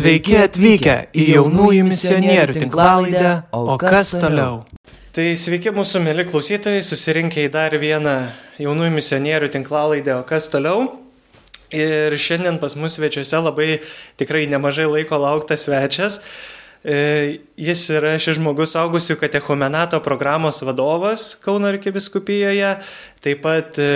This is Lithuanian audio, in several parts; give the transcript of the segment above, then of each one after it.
Sveiki atvykę į jaunųjų misionierių tinklalaidę, o kas toliau? Tai sveiki mūsų mėly klausytojai, susirinkę į dar vieną jaunųjų misionierių tinklalaidę, o kas toliau? Ir šiandien pas mus svečiuose labai tikrai nemažai laiko lauktas svečias. E, jis yra šis žmogus augusių katechumenato programos vadovas Kauno arkiviskupijoje, taip pat e,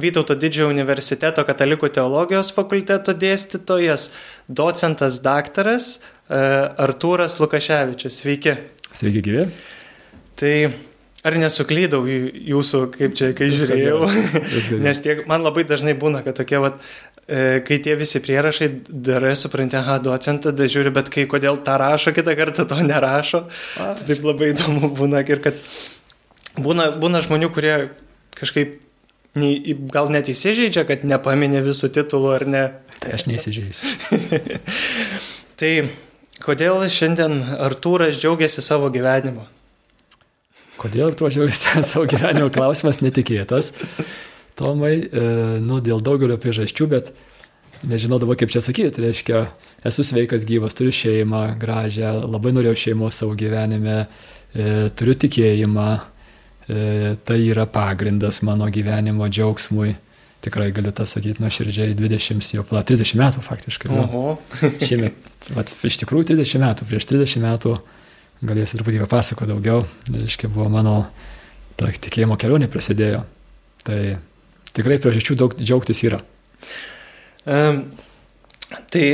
Vytauto didžiojo universiteto katalikų teologijos fakulteto dėstytojas, docentas daktaras e, Artūras Lukaševičius. Sveiki. Sveiki, gyvi. Tai ar nesuklydau jūsų, kaip čia, kai Viskas žiūrėjau? Nes tiek, man labai dažnai būna, kad tokie, vat, E, kai tie visi prierašai darai, supranti, aha, docentą, tada žiūri, bet kai kodėl tą rašo, kitą kartą to nerašo. Tai taip labai įdomu būna ir kad būna, būna žmonių, kurie kažkaip nei, gal net įsižeidžia, kad nepaminė visų titulų ar ne. Tai aš neįsižeisiu. tai kodėl šiandien Artūras džiaugiasi savo gyvenimu? Kodėl Artūras džiaugiasi savo gyvenimo klausimas netikėtas. Tomai, e, nu, dėl daugelio priežasčių, bet nežinau dabar kaip čia sakyti, tai reiškia, esu sveikas, gyvas, turiu šeimą gražią, labai norėjau šeimos savo gyvenime, e, turiu tikėjimą, e, tai yra pagrindas mano gyvenimo džiaugsmui. Tikrai galiu tą sakyti nuoširdžiai, 20, jau pala, 30 metų faktiškai. Oho. Šiemet, vat, iš tikrųjų 30 metų, prieš 30 metų galėsiu truputį papasakoti daugiau, reiškia, buvo mano ta tikėjimo kelionė prasidėjo. Tai tikrai priežasčių daug džiaugtis yra. Um, tai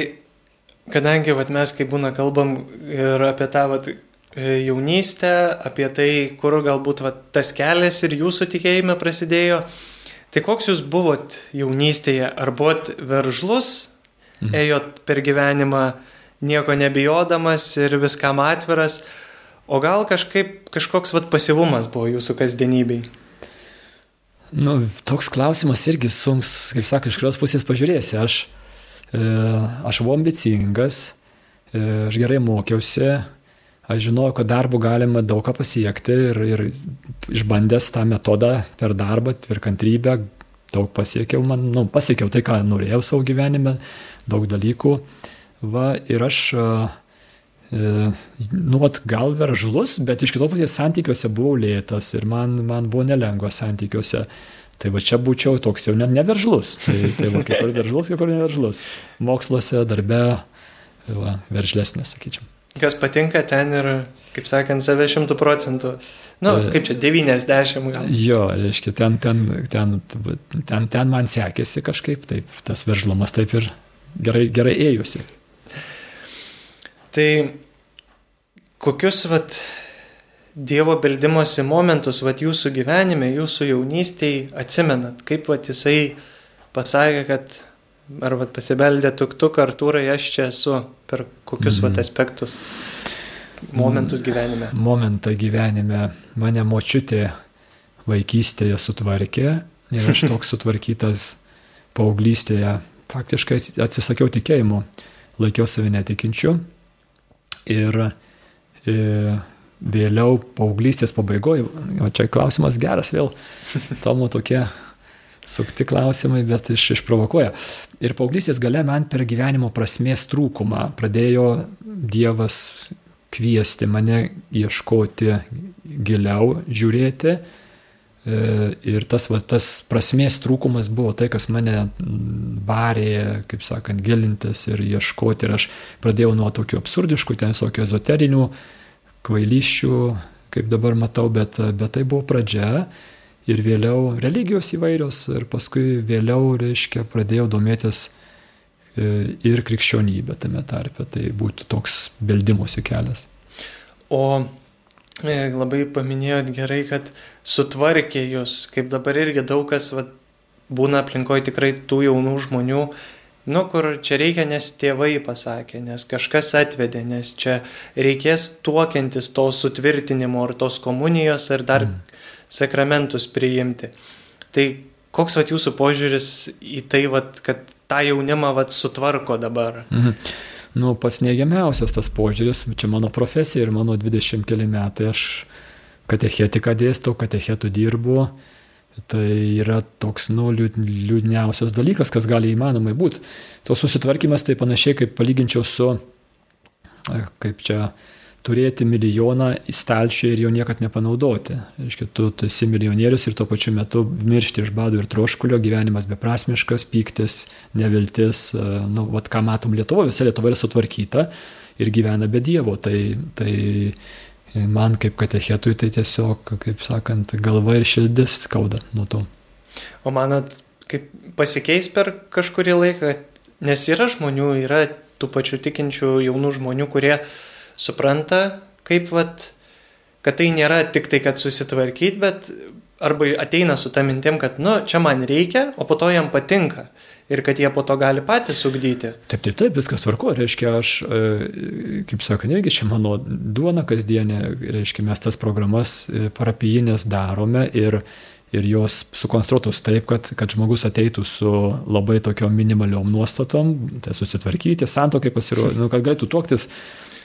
kadangi vat, mes kaip būna kalbam ir apie tą vat, e, jaunystę, apie tai, kur galbūt vat, tas kelias ir jūsų tikėjime prasidėjo, tai koks jūs buvot jaunystėje? Ar buvot veržlus, mhm. ėjot per gyvenimą nieko nebijodamas ir viskam atviras, o gal kažkaip kažkoks vat, pasivumas buvo jūsų kasdienybei? Nu, toks klausimas irgi sunks, kaip sako, iš kurios pusės pažiūrėsi. Aš, e, aš buvau ambicingas, e, aš gerai mokiausi, aš žinojau, kad darbu galima daug ką pasiekti ir, ir išbandęs tą metodą per darbą, per kantrybę, daug pasiekiau, man, nu, pasiekiau tai, ką norėjau savo gyvenime, daug dalykų. Va, ir aš e, E, nu, vat, gal veržlus, bet iš kitos pusės santykiuose buvau lėtas ir man, man buvo nelengva santykiuose. Tai va čia būčiau toks jau net neveržlus. Tai, tai va, kaip ir veržlus, kaip ir neveržlus. Moksluose, darbe, va, veržlesnė, sakyčiau. Kas patinka ten ir, kaip sakant, save šimtų procentų. Na, nu, kaip čia 90 gal. Jo, reiškia, ten, ten, ten, ten, ten man sekėsi kažkaip, taip, tas veržlumas taip ir gerai, gerai ėjusi. Tai kokius vat, Dievo beldimosi momentus vat, jūsų gyvenime, jūsų jaunystėje atsimenat, kaip vat, jisai pasakė, kad ar vat, pasibeldė tuktuk, Artūrai, aš čia esu, per kokius mm. vat, aspektus, momentus gyvenime. Momentą gyvenime. Mane močiutė vaikystėje sutvarkė ir aš toks sutvarkytas paauglystėje. Faktiškai atsisakiau tikėjimo, laikiau save netikinčiu Ir e, vėliau paauglystės pabaigoje, o čia klausimas geras vėl, Tomo tokie sukti klausimai, bet iš, išprovokuoja. Ir paauglystės gale man per gyvenimo prasmės trūkumą pradėjo Dievas kviesti mane ieškoti giliau, žiūrėti ir tas, va, tas prasmės trūkumas buvo tai, kas mane varė, kaip sakant, gilintis ir ieškoti. Ir aš pradėjau nuo tokių absurdiškų, ten visokių ezoterinių, kvailyščių, kaip dabar matau, bet, bet tai buvo pradžia. Ir vėliau religijos įvairios, ir paskui vėliau, reiškia, pradėjau domėtis e, ir krikščionybė tame tarpe. Tai būtų toks beldimusi kelias. O E, labai paminėjot gerai, kad sutvarkė jūs, kaip dabar irgi daug kas va, būna aplinkoje tikrai tų jaunų žmonių, nu kur čia reikia, nes tėvai pasakė, nes kažkas atvedė, nes čia reikės tuokiantis to sutvirtinimo ar tos komunijos ar dar mm. sakramentus priimti. Tai koks vat jūsų požiūris į tai, vat, kad tą jaunimą vat, sutvarko dabar? Mhm nu, pats neigiamiausias tas požiūris, čia mano profesija ir mano 20 keli metai, aš katechetiką dėstau, katechetų dirbu, tai yra toks, nu, liūdniausias dalykas, kas gali įmanomai būti. Tos susitvarkymas tai panašiai kaip palyginčiau su kaip čia turėti milijoną į stalčių ir jo niekad nepanaudoti. Reiškia, tu, tu esi milijonierius ir tuo pačiu metu miršti iš bado ir troškulio, gyvenimas beprasmiškas, pyktis, neviltis, nu, vat, ką matom Lietuvoje, visa Lietuva yra sutvarkyta ir gyvena be Dievo. Tai, tai man kaip katechetui tai tiesiog, kaip sakant, galva ir širdis skauda nuo to. O manot, kaip pasikeis per kažkurį laiką, nes yra žmonių, yra tų pačių tikinčių jaunų žmonių, kurie uh, supranta, kaip vat, kad tai nėra tik tai, kad susitvarkyti, bet arba ateina su tą mintim, kad, nu, čia man reikia, o po to jam patinka. Ir kad jie po to gali patys ugdyti. Taip, taip, taip, viskas tvarko. Reiškia, aš, e, kaip sakant, irgi čia mano duona kasdienė, reiškia, mes tas programas e, parapijinės darome ir, ir jos sukonstruotos taip, kad, kad žmogus ateitų su labai tokiom minimaliom nuostatom, tai susitvarkyti, santokai pasirodyti, nu, kad galėtų tuoktis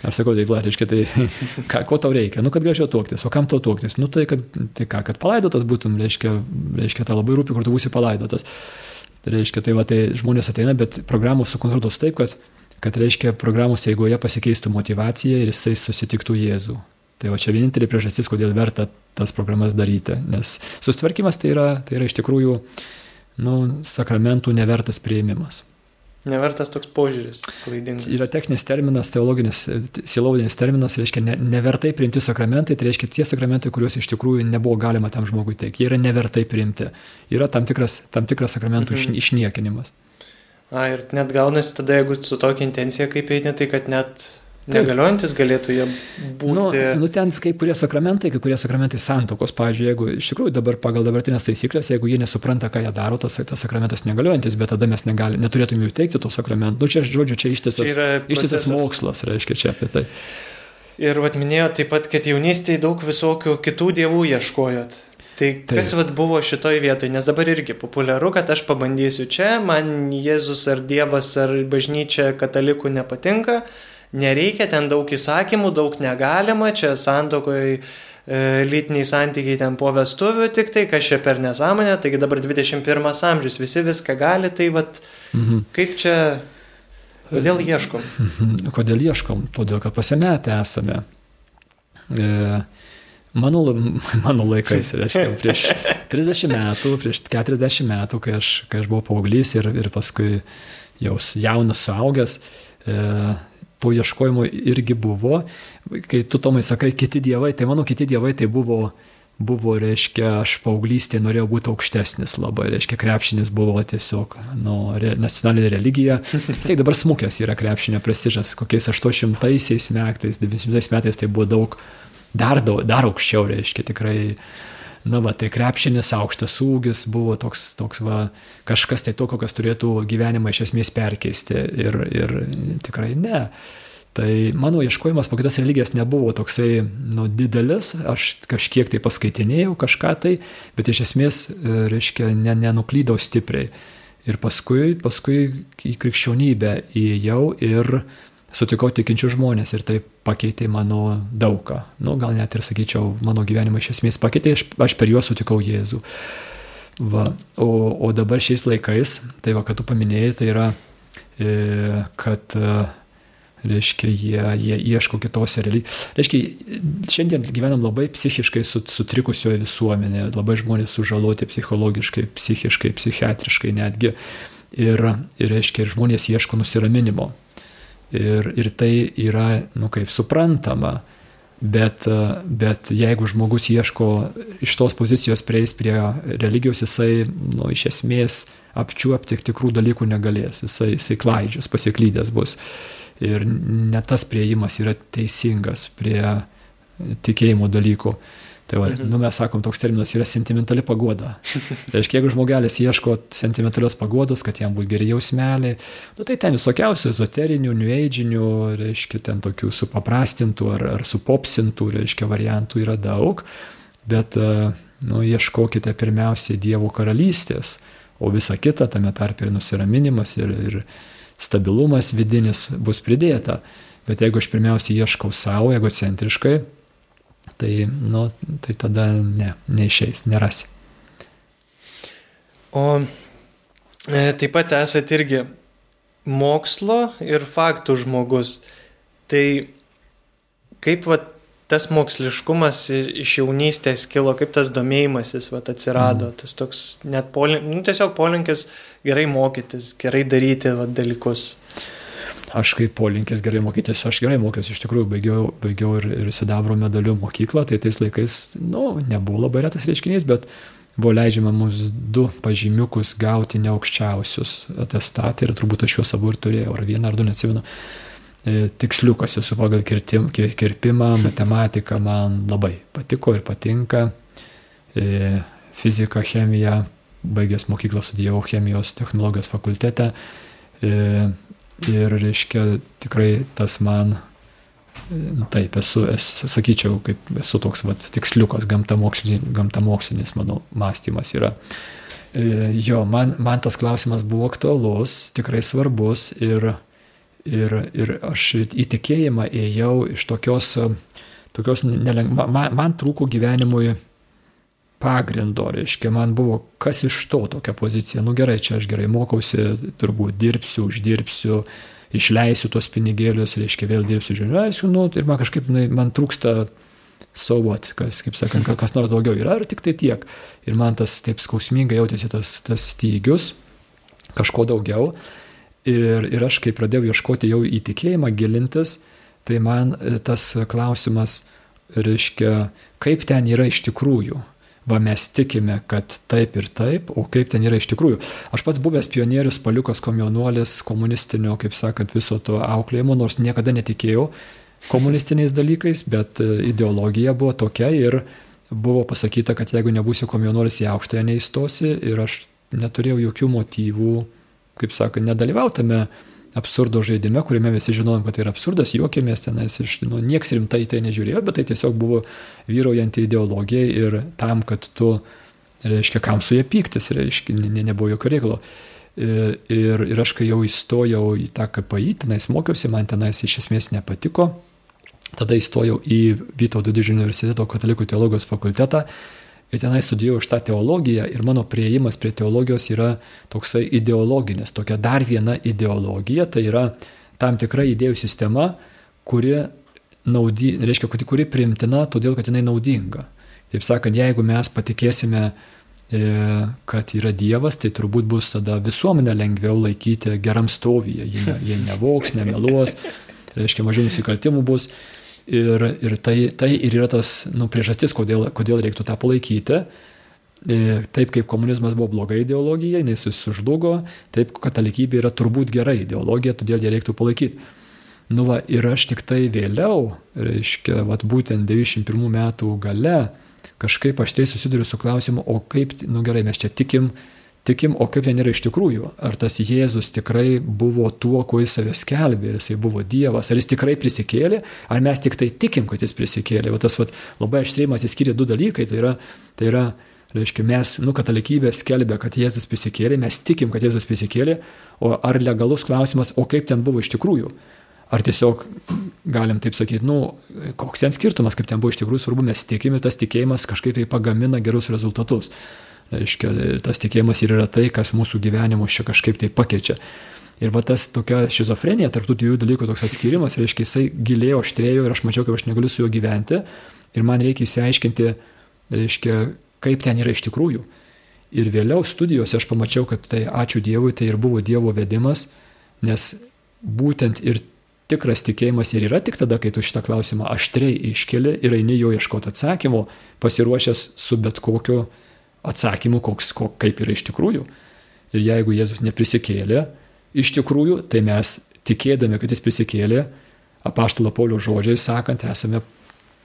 Aš sakau, tai Vlad, reiškia, tai ką, ko tau reikia? Nu, kad galėčiau tuoktis. O kam tau tuoktis? Nu, tai, kad, tai ką, kad palaidotas būtum, reiškia, reiškia, tai labai rūpi, kur tu būsi palaidotas. Tai reiškia, tai va, tai žmonės ateina, bet programos sukonstruotos taip, kad, kad reiškia, programos eigoje pasikeistų motivacija ir jisai susitiktų Jėzų. Tai va čia vienintelė priežastis, kodėl verta tas programas daryti. Nes sustvarkymas tai yra, tai yra iš tikrųjų nu, sakramentų nevertas prieimimas. Nevertas toks požiūris, klaidingas. Yra techninis terminas, teologinis, silovadinis terminas, reiškia ne, nevertai priimti sakramentai, tai reiškia tie sakramentai, kuriuos iš tikrųjų nebuvo galima tam žmogui teikti. Jie yra nevertai priimti. Yra tam tikras, tam tikras sakramentų mhm. išniekinimas. A, ir net gaunasi tada, jeigu su tokia intencija kaip eini, tai kad net Negaliojantis galėtų jie būti. Nu, nu ten kai kurie sakramentai, kai kurie sakramentai santokos, pavyzdžiui, jeigu iš tikrųjų dabar pagal dabartinės taisyklės, jeigu jie nesupranta, ką jie daro, tas, tas sakramentas negaliojantis, bet tada mes negali, neturėtume jų teikti to sakramentų. Nu, čia, žodžiu, čia ištisas, čia ištisas mokslas, reiškia čia apie tai. Ir vat minėjo taip pat, kad jaunystėje daug visokių kitų dievų ieškojot. Tai Taip. kas vat buvo šitoj vietoj, nes dabar irgi populiaru, kad aš pabandysiu čia, man Jėzus ar Dievas ar bažnyčia katalikų nepatinka, nereikia, ten daug įsakymų, daug negalima, čia santokoje lytiniai santykiai ten po vestuvių tik tai, kas čia per nesąmonę, taigi dabar 21 amžius, visi viską gali, tai vat, mhm. kaip čia, kodėl ieškom? Kodėl ieškom? Todėl, kad pasimetę esame. E, mano, mano laikais, reiškia, prieš 30 metų, prieš 40 metų, kai aš, kai aš buvau paauglys ir, ir paskui jau jaunas suaugęs, e, to ieškojimo irgi buvo. Kai tu tomai sakai, kiti dievai, tai mano kiti dievai tai buvo, buvo reiškia, aš paauglystėje norėjau būti aukštesnis labai, reiškia, krepšinis buvo tiesiog nu, re, nacionalinė religija. Vis tiek dabar smukęs yra krepšinio prestižas, kokiais 800 metais, 900 metais tai buvo daug, dar, daug, dar aukščiau, reiškia, tikrai na va, tai krepšinis, aukštas ūgis buvo toks, toks va, kažkas tai tokio, kas turėtų gyvenimą iš esmės perkeisti ir, ir tikrai ne. Tai mano ieškojimas po kitas religijas nebuvo toksai nu, didelis, aš kažkiek tai paskaitinėjau kažką tai, bet iš esmės, e, reiškia, ne, nenuklydau stipriai. Ir paskui, paskui į krikščionybę įėjau ir sutikau tikinčius žmonės ir tai pakeitė mano daugą. Nu, gal net ir sakyčiau, mano gyvenimą iš esmės pakeitė, aš, aš per juos sutikau Jėzų. Va, o, o dabar šiais laikais, tai va, kad tu paminėjai, tai yra, e, kad e, reiškia, jie, jie ieško kitose religijose. Reiškia, šiandien gyvenam labai psichiškai sutrikusioje visuomenėje, labai žmonės sužaloti psichologiškai, psichiškai, psichiatriškai netgi. Ir, ir reiškia, ir žmonės ieško nusiraminimo. Ir, ir tai yra, nu kaip suprantama, bet, bet jeigu žmogus ieško iš tos pozicijos prieis prie religijos, jisai, nu, iš esmės apčiuopti tikrų dalykų negalės, jisai, jisai klaidžius, pasiklydęs bus. Ir ne tas prieimas yra teisingas prie tikėjimo dalykų. Tai va, mhm. nu, mes sakom, toks terminas yra sentimentali pagoda. Tai reiškia, jeigu žmogelis ieško sentimentalios pagodos, kad jam būtų geri jausmeliai, nu, tai ten visokiausių ezoterinių, nueidžinių, reiškia, ten tokių supaprastintų ar, ar supopsintų, reiškia, variantų yra daug, bet, e, nu, ieškokite pirmiausiai Dievo karalystės, o visa kita, tame tarp ir nusiraminimas, ir, ir stabilumas vidinis bus pridėta. Bet jeigu aš pirmiausia ieškau savo egocentriškai, tai, nu, tai tada ne, neišeis, nerasi. O e, taip pat esate irgi mokslo ir faktų žmogus. Tai kaip va, tas moksliškumas iš jaunystės kilo, kaip tas domėjimasis va, atsirado, mm. tas toks net polinkis, nu, tiesiog polinkis gerai mokytis, gerai daryti va, dalykus. Aš kaip polinkis gerai mokytis, aš gerai mokiausi, iš tikrųjų baigiau, baigiau ir, ir sidabro medalių mokyklą, tai tais laikais, nu, nebuvo labai retas reiškinys, bet buvo leidžiama mums du pažymiukus gauti ne aukščiausius atestatai ir turbūt aš juos abu ir turėjau, ar vieną ar du, neatsimenu. E, tiksliukas esu pagal kirtim, kirpimą, matematika man labai patiko ir patinka. E, fizika, chemija, baigęs mokyklą studijavau chemijos technologijos fakultete. E, ir, reiškia, tikrai tas man, taip, esu, esu sakyčiau, kaip esu toks vat, tiksliukas, gamtamokslinis, gamtamokslinis mano mąstymas yra. Jo, man, man tas klausimas buvo aktualus, tikrai svarbus ir Ir, ir aš į tikėjimą ėjau iš tokios, tokios nelengva, man, man trūko gyvenimui pagrindo, reiškia, man buvo, kas iš to tokia pozicija, nu gerai, čia aš gerai mokausi, turbūt dirbsiu, uždirbsiu, išleisiu tuos pinigėlius, reiškia, vėl dirbsiu, žiūrėsiu, nu, ir man kažkaip, man trūksta saugot, kas, kaip sakant, kas nors daugiau yra, ar tik tai tiek. Ir man tas taip skausmingai jautėsi tas, tas stygius, kažko daugiau. Ir, ir aš, kai pradėjau ieškoti jau įtikėjimą, gilintis, tai man e, tas klausimas, reiškia, kaip ten yra iš tikrųjų. Va mes tikime, kad taip ir taip, o kaip ten yra iš tikrųjų. Aš pats buvęs pionierius, paliukas komjaunuolis, komunistinio, kaip sakant, viso to auklėjimo, nors niekada netikėjau komunistiniais dalykais, bet e, ideologija buvo tokia ir buvo pasakyta, kad jeigu nebūsi komjaunuolis į aukštąją neįstosi ir aš neturėjau jokių motyvų kaip sakant, nedalyvautame absurdo žaidime, kuriame visi žinojom, kad tai yra absurdas, juokėmės tenais, iš, nu, nieks rimtai tai nežiūrėjo, bet tai tiesiog buvo vyraujanti ideologija ir tam, kad tu, reiškia, kam su jie pyktis, reiškia, ne, nebuvo jokio reikalo. Ir, ir, ir aš kai jau įstojau į tą KPI, tenais mokiausi, man tenais iš esmės nepatiko, tada įstojau į Vytauto didžiojo universiteto katalikų teologijos fakultetą Ir tenai studijavau šitą teologiją ir mano prieimas prie teologijos yra toksai ideologinis, tokia dar viena ideologija, tai yra tam tikra idėjų sistema, kuri, naudy, reiškia, kuri primtina, todėl kad jinai naudinga. Taip sakant, jeigu mes patikėsime, e, kad yra Dievas, tai turbūt bus tada visuomenę lengviau laikyti geram stovyje. Jie, jie nevoks, nemeluos, reiškia, mažiau nusikaltimų bus. Ir, ir tai, tai ir yra tas nu, priežastis, kodėl, kodėl reiktų tą palaikyti. E, taip kaip komunizmas buvo bloga ideologija, jinai sužlugo, taip katalikybė yra turbūt gera ideologija, todėl ją reiktų palaikyti. Nu va, ir aš tik tai vėliau, reiškia, vat, būtent 91 metų gale, kažkaip aš tai susiduriu su klausimu, o kaip, nu gerai, mes čia tikim, tikim, o kaip ten yra iš tikrųjų. Ar tas Jėzus tikrai buvo tuo, kuo jis savęs skelbė, ar jisai buvo Dievas, ar jis tikrai prisikėlė, ar mes tik tai tikim, kad jis prisikėlė. O tas vat, labai aštrimas įskiria du dalykai. Tai yra, tai yra reiškia, mes, nu, katalikybė skelbia, kad Jėzus prisikėlė, mes tikim, kad Jėzus prisikėlė, o ar legalus klausimas, o kaip ten buvo iš tikrųjų. Ar tiesiog galim taip sakyti, nu, koks ten skirtumas, kaip ten buvo iš tikrųjų svarbu, mes tikime, tas tikėjimas kažkaip tai pagamina gerus rezultatus. Reiškia, tas tikėjimas ir yra tai, kas mūsų gyvenimus čia kažkaip tai pakeičia. Ir va tas tokia šizofrenija, tarptų dviejų dalykų toks atskirimas, reiškia, jisai gilėjo, aštrėjo ir aš mačiau, kaip aš negaliu su juo gyventi. Ir man reikia įsiaiškinti, reiškia, kaip ten yra iš tikrųjų. Ir vėliau studijose aš pamačiau, kad tai ačiū Dievui, tai ir buvo Dievo vedimas, nes būtent ir tikras tikėjimas ir yra tik tada, kai tu šitą klausimą aštriai iškeli ir eini jo ieškoti atsakymų, pasiruošęs su bet kokiu atsakymų, koks, kok, kaip yra iš tikrųjų. Ir jeigu Jėzus neprisikėlė, iš tikrųjų, tai mes tikėdami, kad jis prisikėlė, apaštalo Paulio žodžiai sakant, esame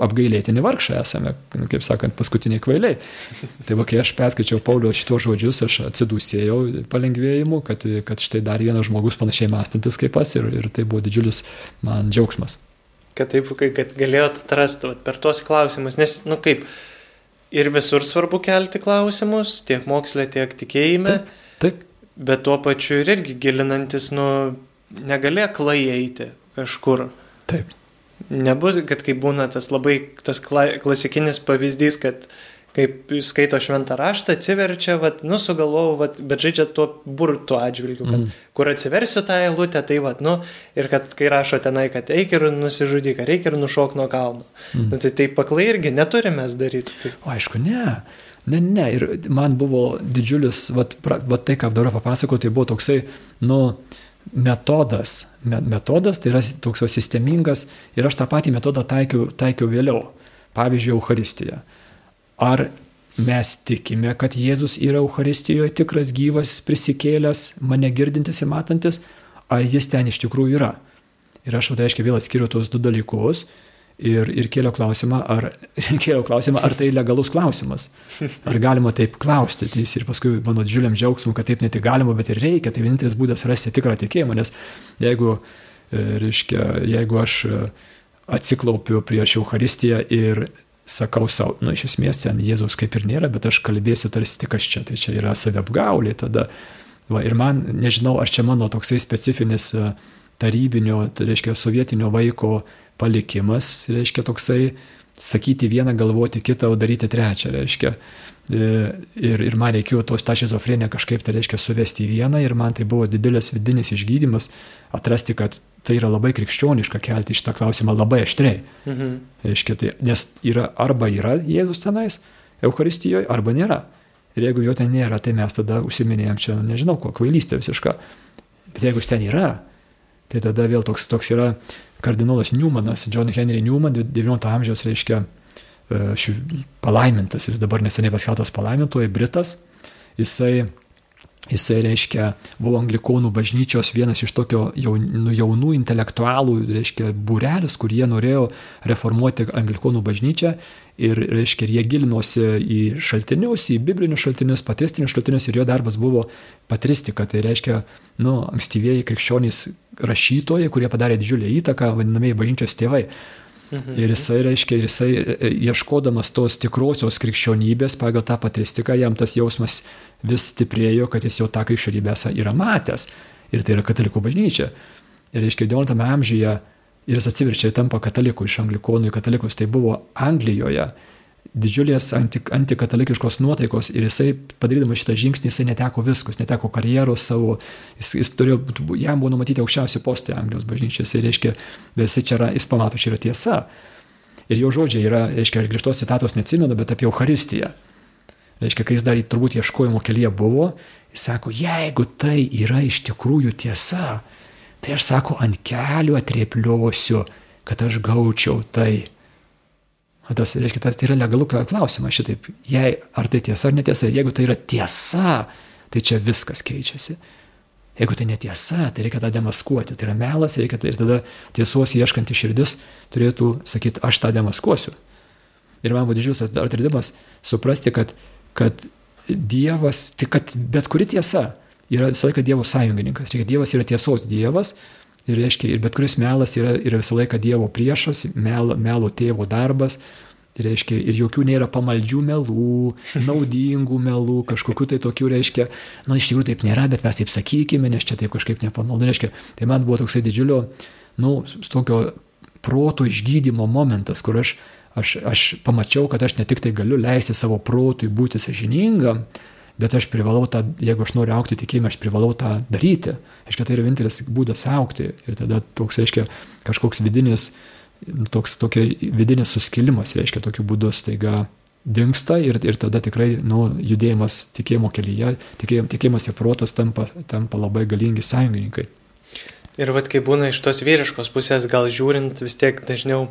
apgailėtini vargšai, esame, nu, kaip sakant, paskutiniai kvailiai. Tai va, kai aš perskaičiau Paulio šitos žodžius, aš atsidūsėjau palengvėjimu, kad, kad štai dar vienas žmogus panašiai mąstantis kaip aš ir, ir tai buvo didžiulis man džiaugsmas. Kad taip, kad galėjot atrasti per tuos klausimus, nes, nu kaip, ir visur svarbu kelti klausimus, tiek mokslė, tiek tikėjime. Taip. taip. Bet tuo pačiu ir irgi gilinantis, nu, negalė klai eiti kažkur. Taip. Nebus, kad kai būna tas labai tas klasikinis pavyzdys, kad, kaip skaito šventą raštą, atsiverčia, vat, nu, sugalvoju, vat, bet žaidžia tuo burtų atžvilgiu, kad mm. kur atsiversiu tą eilutę, tai vat, nu, ir kad kai rašo tenai, kad eik ir nusižudyk, ar eik ir nušok nuo kalno. Mm. Nu, tai taip paklai irgi neturime daryti. O aišku, ne. Ne, ne, ir man buvo didžiulis, vat, vat tai, ką dabar papasakoti, tai buvo toksai, nu, metodas. Metodas tai yra toks sistemingas ir aš tą patį metodą taikiau, taikiau vėliau. Pavyzdžiui, Euharistija. Ar mes tikime, kad Jėzus yra Euharistijoje tikras, gyvas, prisikėlęs, mane girdintis ir matantis, ar jis ten iš tikrųjų yra. Ir aš, tai reiškia, vėl atskiriu tuos du dalykus ir, ir kėliau klausimą, ar, kėliau klausimą, ar tai legalus klausimas. Ar galima taip klausti. Tai ir paskui mano didžiuliam džiaugsmu, kad taip ne tik galima, bet ir reikia. Tai vienintelis būdas rasti tikrą tikėjimą, nes jeigu, e, reiškia, jeigu aš e, atsiklaupiu prieš Euharistiją ir sakau savo, nu iš esmės ten Jėzaus kaip ir nėra, bet aš kalbėsiu tarsi tik aš čia, tai čia yra saviapgaulė tada. Va, ir man, nežinau, ar čia mano toksai specifinis e, tarybinio, tai reiškia sovietinio vaiko palikimas, reiškia toksai sakyti vieną, galvoti kitą, o daryti trečią, reiškia. E, ir, ir man reikėjo tos tą šizofreniją kažkaip tai reiškia suvesti į vieną ir man tai buvo didelis vidinis išgydymas atrasti, kad tai yra labai krikščioniška kelti šitą klausimą labai aštriai. Mhm. Reiškia, tai, nes yra arba yra Jėzus tenais, Euharistijoje, arba nėra. Ir jeigu jo ten nėra, tai mes tada užsiminėjom čia, nežinau, ko kvailystė visiška. Bet jeigu jis ten yra, tai tada vėl toks, toks yra kardinolas Newmanas, John Henry Newman, XIX amžiaus reiškia palaimintas, jis dabar neseniai paskeltas palaimintoji, Britas, jisai Jisai reiškia, buvo anglikonų bažnyčios vienas iš tokio jaunų, jaunų intelektualų, reiškia, būrelis, kurie norėjo reformuoti anglikonų bažnyčią ir, reiškia, jie gilinosi į šaltinius, į biblinius šaltinius, patristinius šaltinius ir jo darbas buvo patristika. Tai reiškia, nu, ankstyvieji krikščionys rašytojai, kurie padarė didžiulę įtaką, vadinamieji bažnyčios tėvai. Mhm. Ir jisai, reiškia, jisai e, ieškodamas tos tikrosios krikščionybės pagal tą patristiką, jam tas jausmas vis stiprėjo, kad jis jau tą krikščionybę yra matęs. Ir tai yra katalikų bažnyčia. Ir, reiškia, XIX amžiuje ir jis atsiverčia ir tampa kataliku iš anglikonų į katalikus. Tai buvo Anglijoje didžiulės anti, antikatalikiškos nuotaikos ir jisai, padarydamas šitą žingsnį, jisai neteko viskus, neteko karjeros savo, jis, jis turėjo, jam buvo numatyti aukščiausi postai Anglijos bažnyčios ir, reiškia, visi čia yra, jis pamato, čia yra tiesa. Ir jo žodžiai yra, reiškia, aš grįžtos citatos neatsimenu, bet apie Euharistiją. Reiškia, kai jis dar turbūt ieškojimo kelyje buvo, jis sako, jeigu tai yra iš tikrųjų tiesa, tai aš sako, ant kelių atriepliosiu, kad aš gaučiau tai. Tas, reiškia, tai yra legalų klausimas šitaip. Jei ar tai tiesa ar netiesa, jeigu tai yra tiesa, tai čia viskas keičiasi. Jeigu tai netiesa, tai reikia tą demaskuoti. Tai yra melas, reikia tai ir tada tiesos ieškanti širdis turėtų sakyti, aš tą demaskuosiu. Ir man buvo didžiulis atradimas suprasti, kad, kad Dievas, tik kad bet kuri tiesa yra visą laiką Dievo sąjungininkas. Reikia, Dievas yra tiesos Dievas Ir, reiškia, ir bet kuris melas yra, yra visą laiką Dievo priešas, mel, melo tėvo darbas. Tai reiškia, ir jokių nėra pamaldžių melų, naudingų melų, kažkokių tai tokių, reiškia, na, nu, iš tikrųjų taip nėra, bet mes taip sakykime, nes čia taip kažkaip nepamaldu, reiškia, tai man buvo toksai didžiulio, na, nu, tokio proto išgydymo momentas, kur aš, aš, aš pamačiau, kad aš ne tik tai galiu leisti savo protui būti sažiningam, bet aš privalau tą, jeigu aš noriu aukti tikėjimą, aš privalau tą daryti. Aiškiai, tai yra vienintelis būdas aukti. Ir tada toks, reiškia, kažkoks vidinis, toks, tokia vidinis suskilimas, reiškia, tokiu būdu staiga dinksta ir, ir tada tikrai nu, judėjimas tikėjimo kelyje, tikėjimas, tikėjimas ir protas tampa, tampa labai galingi sąjungininkai. Ir vad kai būna iš tos vyriškos pusės, gal žiūrint vis tiek dažniau,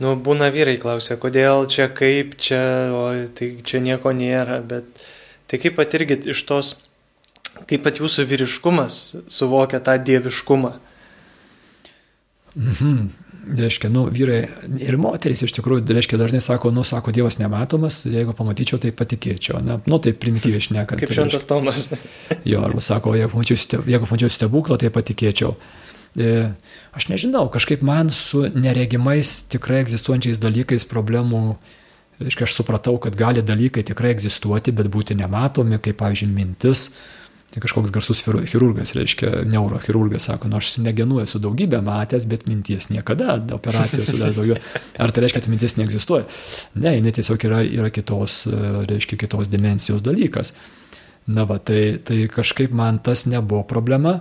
nu, būna vyrai klausia, kodėl čia, kaip čia, o tai čia nieko nėra, bet Tai kaip pat irgi iš tos, kaip pat jūsų vyriškumas suvokia tą dieviškumą? Mhm. Reiškia, nu, vyrai ir moteris iš tikrųjų, reiškia, dažnai sako, nu, sako, Dievas nematomas, jeigu pamatyčiau, tai patikėčiau. Na, nu, tai primityviai šnekant. Kaip šventas Tomas. jo, arba sako, jeigu pamačiau, jeigu pamačiau stebuklą, tai patikėčiau. E, aš nežinau, kažkaip man su neregimais tikrai egzistuojančiais dalykais problemų Reiškia, aš supratau, kad gali dalykai tikrai egzistuoti, bet būti nematomi, kaip, pavyzdžiui, mintis. tai kažkoks garsus chirurgas, reiškia, neurochirurgas, sako, nu aš smegenų esu daugybę matęs, bet minties niekada, operacijos dar daugiau. Ar tai reiškia, kad mintis neegzistuoja? Ne, jinai tiesiog yra, yra kitos, reiškia, kitos dimensijos dalykas. Na va, tai, tai kažkaip man tas nebuvo problema.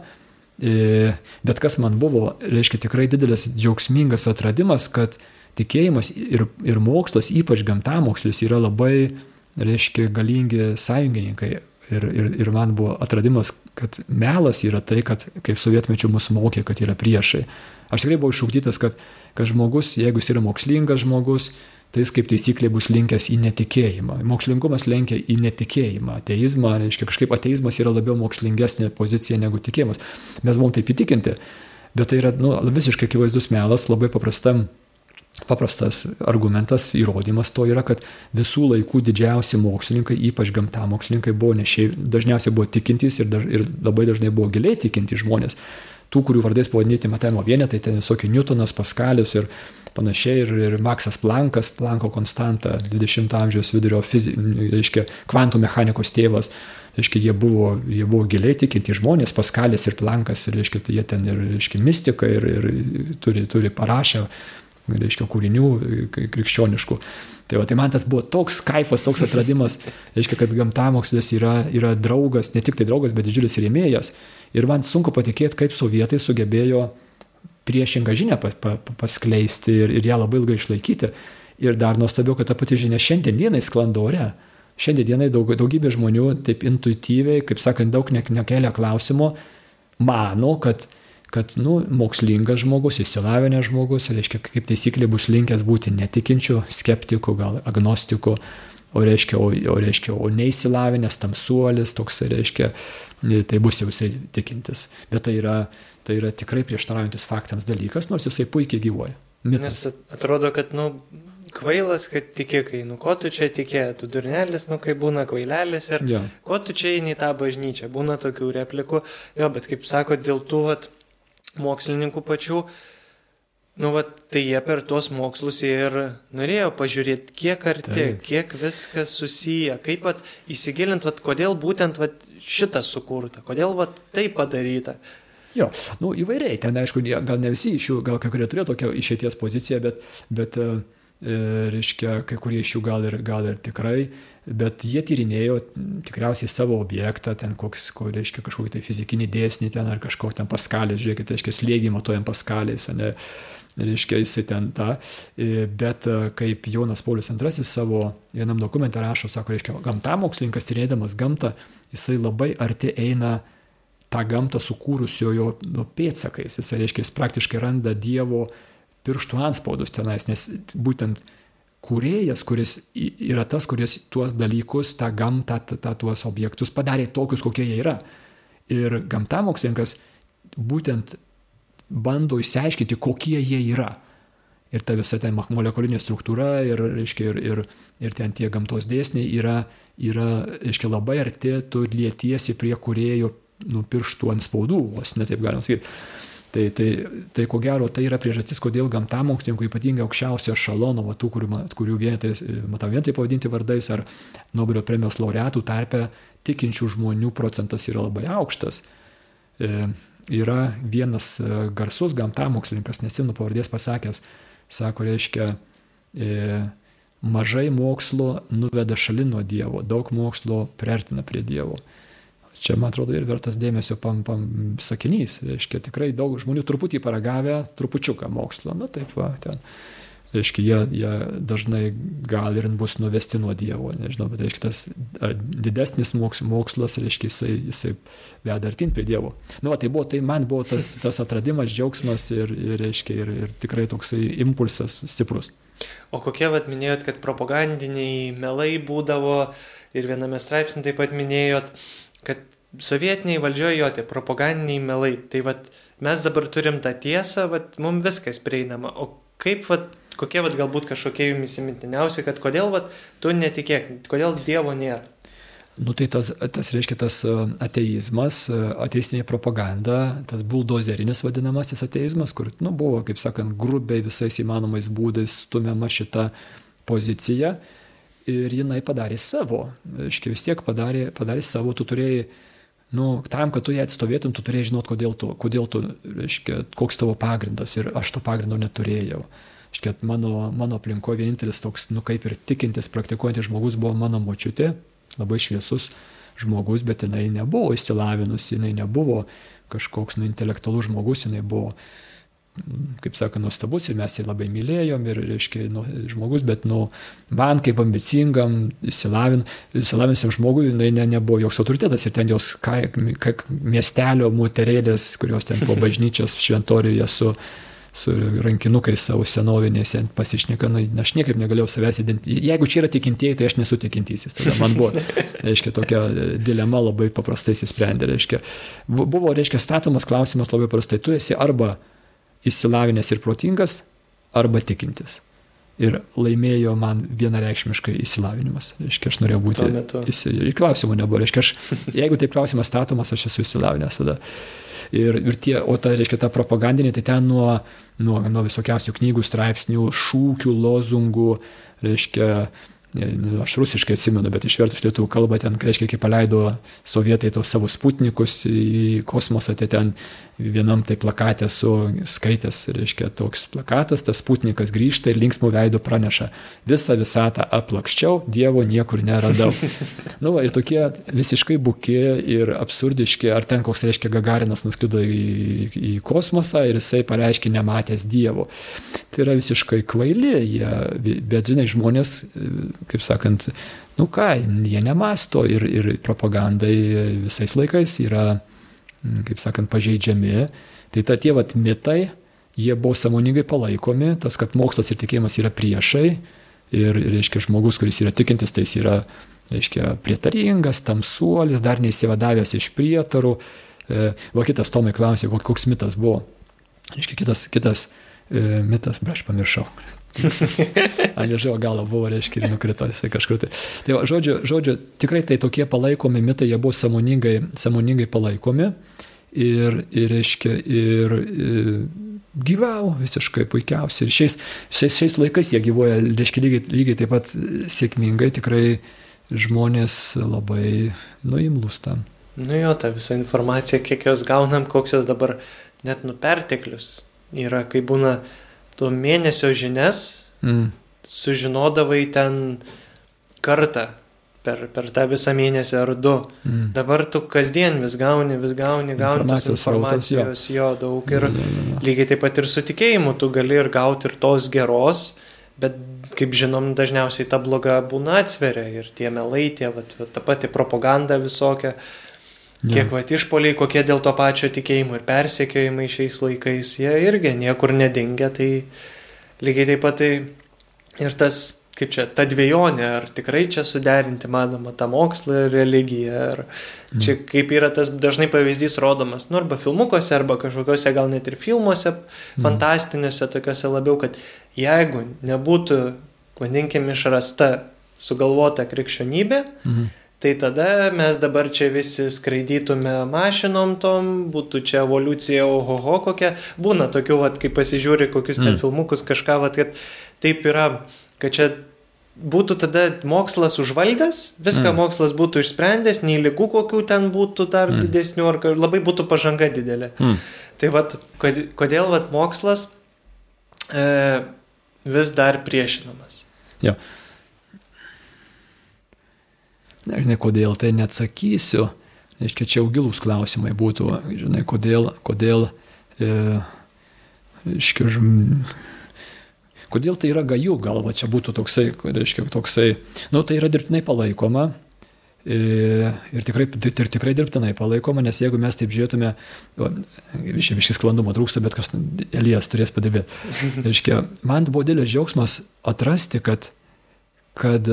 E, bet kas man buvo, reiškia, tikrai didelis džiaugsmingas atradimas, kad tikėjimas ir, ir mokslas, ypač gamtamokslis, yra labai, reiškia, galingi sąjungininkai. Ir, ir, ir man buvo atradimas, kad melas yra tai, kad kaip sovietmečių mus mokė, kad yra priešai. Aš tikrai buvau iššūkdytas, kad, kad žmogus, jeigu jis yra mokslingas žmogus, tai jis kaip taisyklė bus linkęs į netikėjimą. Mokslingumas lenkia į netikėjimą. Ateizmą, reiškia, kažkaip ateizmas yra labiau mokslingesnė pozicija negu tikėjimas. Mes buvom taip įtikinti, bet tai yra nu, visiškai akivaizdus melas, labai paprastam. Paprastas argumentas, įrodymas to yra, kad visų laikų didžiausi mokslininkai, ypač gamtamokslininkai, buvo ne šiaip, dažniausiai buvo tikintys ir, daž, ir labai dažnai buvo giliai tikintys žmonės. Tų, kurių vardais pavadinti matavimo vienetai, tai visokie Newtonas, Paskalis ir, panašiai ir, ir Maksas Plankas, Planko konstanta, 20-ojo amžiaus vidurio fizi, reiškia, kvantų mechanikos tėvas, reiškia, jie buvo, jie buvo giliai tikinti žmonės, Paskalis ir Plankas, reiškia, tai jie ten ir, reiškia, mistika ir, ir turi, turi parašę, reiškia, kūrinių krikščioniškų. Tai, va, tai man tas buvo toks kaifas, toks atradimas, reiškia, kad gamtamokslis yra, yra draugas, ne tik tai draugas, bet didžiulis rėmėjas. Ir man sunku patikėti, kaip sovietai sugebėjo priešingą žinią pa, pa, paskleisti ir, ir ją labai ilgai išlaikyti. Ir dar nuostabiau, kad ta pati žinia šiandien dienai sklando ore. Šiandien dienai daug, daugybė žmonių taip intuityviai, kaip sakant, daug ne, nekelia klausimo, mano, kad, kad nu, mokslingas žmogus, įsilavinęs žmogus, reiškia, kaip taisyklė bus linkęs būti netikinčių, skeptikų, gal agnostikų, o reiškia, o, o, reiškia, o neįsilavinęs tamsuolis, toks reiškia, tai bus jau jisai tikintis. Bet tai yra, tai yra tikrai prieštaraujantis faktams dalykas, nors jisai puikiai gyvoja. Mitas. Nes atrodo, kad, nu, kvailas, kad tiki, kai, nu, ko tu čia tikė, tu durnelis, nu, kai būna kvailelis ir ja. ko tu čia eini į tą bažnyčią, būna tokių replikų, jo, bet kaip sako, dėl tų, vat, mokslininkų pačių, nu, vat, tai jie per tuos mokslus ir norėjo pažiūrėti, kiek arti, Taip. kiek viskas susiję, kaip vat, įsigilint, vat, kodėl būtent vat, šitas sukurta, kodėl vat, tai padaryta. Jo, nu įvairiai, ten aišku, gal ne visi iš jų, gal kai kurie turėjo tokią išėties poziciją, bet, bet e, reiškia, kai kurie iš jų gal ir, gal ir tikrai, bet jie tyrinėjo tikriausiai savo objektą, ten koks, ko, reiškia, kažkokį tai fizikinį dėsnį ten ar kažkokį ten paskalės, žiūrėkit, reiškia, slėgį matuojam paskalės, ne, reiškia, jisai ten tą, e, bet e, kaip Jonas Paulius II savo vienam dokumente rašo, sako, reiškia, gamtamokslininkas tyrėdamas gamtą, jisai labai arti eina tą gamtą sukūrusiojo nu, pėdsakais. Jis, reiškia, jis praktiškai randa Dievo pirštų anspaudus tenais, nes būtent kūrėjas, kuris yra tas, kuris tuos dalykus, tą gamtą, tą, tą, tuos objektus padarė tokius, kokie jie yra. Ir gamtamokslininkas būtent bando išsiaiškinti, kokie jie yra. Ir ta visa ten molekulinė struktūra ir, reiškia, ir, ir, ir ten tie gamtos dėsniai yra, yra reiškia, labai arti, tu lietiesi prie kurėjo nu, pirštų ant spaudų, vos netaip galima sakyti. Tai, tai, tai ko gero tai yra priežastis, kodėl gamtamokslininkų ypatingai aukščiausio šalono, va, tų, kurių, kurių vienetai, matau vien tai pavadinti vardais, ar Nobelio premijos laureatų tarpe tikinčių žmonių procentas yra labai aukštas. E, yra vienas e, garsus gamtamokslininkas, nesinu pavardės pasakęs, sako, reiškia, e, mažai mokslo nuveda šalin nuo Dievo, daug mokslo priartina prie Dievo. Čia, man atrodo, ir vertas dėmesio pam, pam sakinys. Reiškia, tikrai daug žmonių truputį paragavę, trupučiuką mokslo. Na taip, va, ten. Reiškia, jie, jie dažnai gal ir bus nuvesti nuo Dievo, nežinau, bet reiškia, tas didesnis mokslas, reiškia, jisai, jisai veda artin prie Dievo. Nu, va, tai buvo, tai man buvo tas, tas atradimas, džiaugsmas ir, ir, reiškia, ir, ir tikrai toksai impulsas stiprus. O kokie, vad minėjot, kad propagandiniai melai būdavo ir viename straipsnė taip pat minėjot, kad sovietiniai valdžioje jo tie propagandiniai melai. Tai vat, mes dabar turim tą tiesą, vat, mums viskas prieinama. O kaip, vat, kokie vat, galbūt kažkokie jums įsimintiniausi, kad kodėl vat, tu netikėk, kodėl Dievo nėra? Nu tai tas, tas reiškia tas e, ateizmas, e, ateistinė propaganda, tas buldozerinis vadinamasis ateizmas, kur nu, buvo, kaip sakant, grubiai visais įmanomais būdais stumiama šita pozicija ir jinai padarė savo. Iškia vis tiek padarė, padarė savo, tu turėjai nu, tam, kad tu ją atstovėtum, tu turėjai žinot, kodėl tu, kodėl tu, reiškia, koks tavo pagrindas ir aš to pagrindo neturėjau. Reiškia, mano, mano aplinkoje vienintelis toks, nu kaip ir tikintis, praktikuojantis žmogus buvo mano močiutė, labai šviesus žmogus, bet jinai nebuvo išsilavinusi, jinai nebuvo kažkoks nu, intelektualus žmogus, jinai buvo kaip sako, nuostabus ir mes jį labai mylėjom ir, reiškia, nu, žmogus, bet, nu, man kaip ambicingam, įsilavin, įsilavinusiam žmogui, jinai ne, nebuvo joks autoritetas ir ten jos ka, ka, miestelio moterėlės, kurios ten po bažnyčios šventoriuje su, su rankinukais savo senoviniais pasišneka, nu, aš niekaip negalėjau savęs identifikuoti. Jeigu čia yra tikintieji, tai aš nesu tikintysis. Tada man buvo, reiškia, tokia dilema labai paprastai įsisprendė. Reiškia, buvo, reiškia, statomas klausimas labai paprastai. Tu esi arba išsilavinęs ir protingas, arba tikintis. Ir laimėjo man vienareikšmiškai įsilavinimas. Reiškia, aš norėjau būti. Įsi... Klausimų nebuvo. Reiškia, aš, jeigu taip klausimas statomas, aš esu įsilavinęs tada. Ir, ir tie, o ta, reiškia, ta propagandinė, tai ten nuo, nuo, nuo visokiausių knygų, straipsnių, šūkių, lozungų, reiškia, aš rusiškai atsimenu, bet išvertus lietuvių kalbą ten, reiškia, kai paleido sovietai tos savo sputnikus į kosmosą, tai ten vienam tai plakatė su skaitęs, reiškia, toks plakatas, tas sputnikas grįžta ir linksmų veidų praneša, visą visatą aplakščiau, Dievo niekur neradau. nu, va, ir tokie visiškai buki ir absurdiški, ar ten koks, reiškia, Gagarinas nuskrido į, į kosmosą ir jisai pareiškia nematęs Dievo. Tai yra visiškai kvaili, jie, bet žinai, žmonės, kaip sakant, nu ką, jie nemasto ir, ir propagandai visais laikais yra Mm, kaip sakant, pažeidžiami. Tai ta tie vat mitai, jie buvo samoningai palaikomi, tas, kad mokslas ir tikėjimas yra priešai. Ir, reiškia, žmogus, kuris yra tikintis, tai jis yra, reiškia, prietaringas, tamsuolis, dar neįsivadavęs iš prietarų. E, va kitas Tomai klausė, koks mitas buvo. Reiškia, kitas, kitas e, mitas, aš pamiršau. Ant liežuvo galo buvo, reiškia, ir nukrito jisai kažkur. Tai, tai va, žodžiu, žodžiu, tikrai tai tokie palaikomi mitai, jie buvo samoningai, samoningai palaikomi ir, ir reiškia, ir, ir gyvavo visiškai puikiausiai. Ir šiais, šiais, šiais laikais jie gyvoja, reiškia, lygiai, lygiai taip pat sėkmingai, tikrai žmonės labai nuimlus tam. Nu jo, ta visa informacija, kiek jos gaunam, koks jos dabar net nuperteklius yra, kai būna tu mėnesio žinias mm. sužinodavai ten kartą per, per tą visą mėnesį ar du. Mm. Dabar tu kasdien vis gauni, vis gauni, gauni tos informacijos, rautas, jo. jo daug. Ir ja, ja, ja. lygiai taip pat ir su tikėjimu tu gali ir gauti ir tos geros, bet kaip žinom, dažniausiai ta bloga būna atsveria ir tie melai, tie, va, ta pati propaganda visokia. Kiek va išpoliai, kokie dėl to pačio tikėjimo ir persekiojimai šiais laikais, jie irgi niekur nedingia, tai lygiai taip pat tai ir tas, kaip čia, ta dviejonė, ar tikrai čia suderinti manoma tą mokslą ir religiją, ar čia mm. kaip yra tas dažnai pavyzdys rodomas, nu arba filmukuose, arba kažkokiuose gal net ir filmuose, mm. fantastiniuose, tokiuose labiau, kad jeigu nebūtų, vadinkim, išrasta sugalvota krikščionybė, mm Tai tada mes dabar čia visi skraidytume mašinom tom, būtų čia evoliucija, ohoho kokia. Būna tokių, vat, kai pasižiūri kokius ten mm. filmukus, kažką, vat, kad taip yra, kad čia būtų tada mokslas užvaldęs, viską mm. mokslas būtų išsprendęs, nei lygų kokių ten būtų dar mm. didesnių, ar labai būtų pažanga didelė. Mm. Tai vad, kodėl vad mokslas e, vis dar priešinamas? Jo. Ja. Nežinai, kodėl tai neatsakysiu. Reiškia, čia jau gilus klausimai būtų. Žinai, kodėl, kodėl, e, reiškia, žm, kodėl tai yra gaju, gal va čia būtų toksai, reiškia, toksai, nu tai yra dirbtinai palaikoma. E, ir tikrai, ir tikrai dirbtinai palaikoma, nes jeigu mes taip žiūrėtume, iš viškis sklandumo trūksta, bet kas Elijas turės padirbėti. Man buvo didelis džiaugsmas atrasti, kad, kad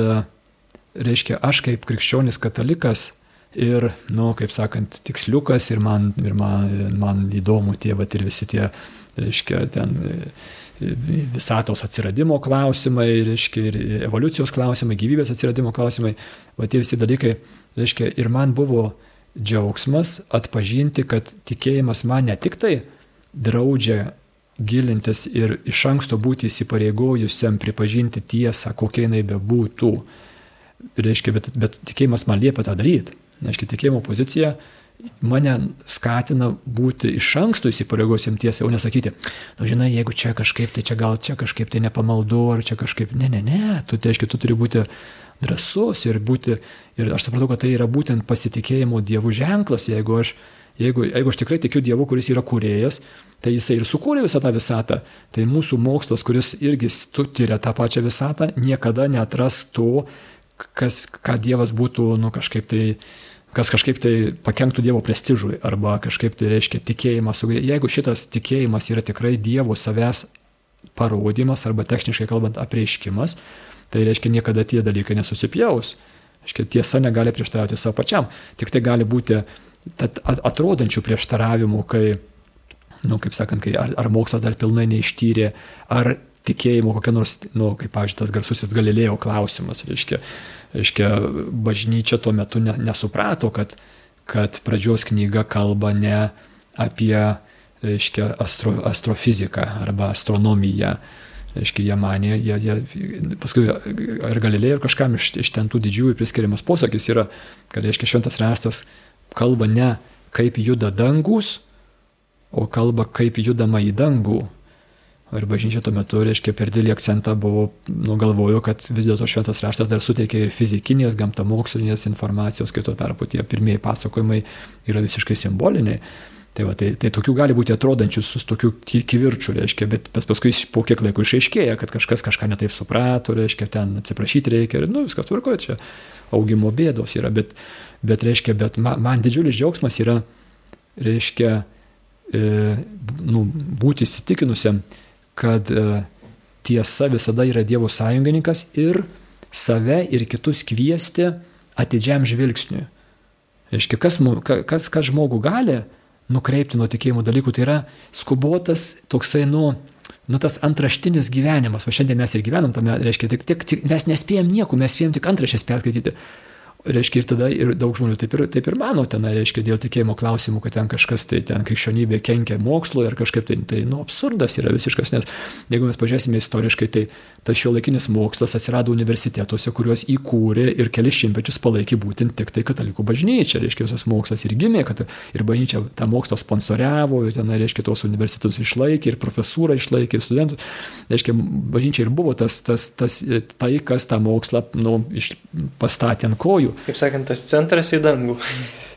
reiškia, aš kaip krikščionis katalikas ir, nu, kaip sakant, tiksliukas ir man, ir man, man įdomu tie, va, ir visi tie, reiškia, ten visatos atsiradimo klausimai, reiškia, ir evoliucijos klausimai, gyvybės atsiradimo klausimai, va tie visi dalykai, reiškia, ir man buvo džiaugsmas atpažinti, kad tikėjimas man ne tik tai draudžia gilintis ir iš anksto būti įsipareigojusiam pripažinti tiesą, kokia jinai bebūtų, reiškia, bet, bet tikėjimas man liepia tą daryti. Reiškia, tikėjimo pozicija mane skatina būti iš anksto įsipareigosiam tiesą, o nesakyti, nu žinai, jeigu čia kažkaip, tai čia gal čia kažkaip tai nepamaldu, ar čia kažkaip, ne, ne, ne, tu, tai aiškiai, tu turi būti drasus ir būti, ir aš supratau, kad tai yra būtent pasitikėjimo dievų ženklas, jeigu aš, jeigu, jeigu aš tikrai tikiu Dievu, kuris yra kūrėjas, tai jisai ir sukūrė visą tą visatą, tai mūsų mokslas, kuris irgi tyria tą pačią visatą, niekada netras to, kas, ką Dievas būtų, nu kažkaip tai, kas kažkaip tai pakenktų Dievo prestižui, arba kažkaip tai reiškia tikėjimas. Jeigu šitas tikėjimas yra tikrai Dievo savęs parodimas, arba techniškai kalbant apreiškimas, tai reiškia niekada tie dalykai nesusipjaus. Reiškia, tiesa negali prieštarauti savo pačiam, tik tai gali būti atrodančių prieštaravimų, kai, na, nu, kaip sakant, kai ar, ar mokslas dar pilnai neištyrė, ar tikėjimo kokia nors, na, nu, kaip, pavyzdžiui, tas garsusis Galilėjo klausimas, reiškia, reiškia bažnyčia tuo metu ne, nesuprato, kad, kad pradžios knyga kalba ne apie, reiškia, astro, astrofiziką arba astronomiją. Reiškia, jie manė, jie, jie, paskui ir Galilėjai, ir kažkam iš, iš ten tų didžiųjų priskiriamas posakis yra, kad, reiškia, šventas rastas kalba ne kaip juda dangus, o kalba kaip judama į dangų. Ir bažnyčia tuo metu, reiškia, per didelį akcentą buvo, nugalvojo, kad vis dėlto šventas raštas dar suteikia ir fizikinės, gamtamokslinės informacijos, kai tuo tarpu tie pirmieji pasakojimai yra visiškai simboliniai. Tai, va, tai, tai tokių gali būti atrodančių su tokiu kivirčiu, reiškia, bet paskui po kiek laiko išaiškėja, kad kažkas kažką netaip suprato, reiškia, ten atsiprašyti reikia ir, nu, viskas tvarkoja, čia augimo bėdos yra, bet, bet reiškia, bet man, man didžiulis džiaugsmas yra, reiškia, e, nu, būti įsitikinusiam, kad e, tiesa visada yra Dievo sąjungininkas ir save ir kitus kviesti atidžiam žvilgsniui. Reiškia, kas, kas, kas žmogų gali nukreipti nuo tikėjimo dalykų, tai yra skubotas toksai, nu, nu tas antraštinis gyvenimas, o šiandien mes ir gyvenam tame, reiškia, tik, tik, tik mes nespėjom nieko, mes spėjom tik antraštės perskaityti. Reiškia, ir tada ir daug žmonių taip ir, taip ir mano ten, reiškia, dėl tikėjimo klausimų, kad ten kažkas tai ten krikščionybė kenkia mokslo ir kažkaip tai, tai nu, absurdas yra visiškas, nes jeigu mes pažiūrėsime istoriškai, tai tas šio laikinis mokslas atsirado universitetuose, kuriuos įkūrė ir kelias šimtmečius palaikė būtent tik tai katalikų bažnyčia, reiškia, visas mokslas ir gimė, kad ir bažnyčia tą mokslą sponsoriavo, ir ten, reiškia, tos universitetus išlaikė, ir profesūrą išlaikė, ir studentus, reiškia, bažnyčia ir buvo tas, tas, tas, tai, kas tą mokslą nu, pastatė ant kojų dangų. Kaip sakant, tas centras į dangų.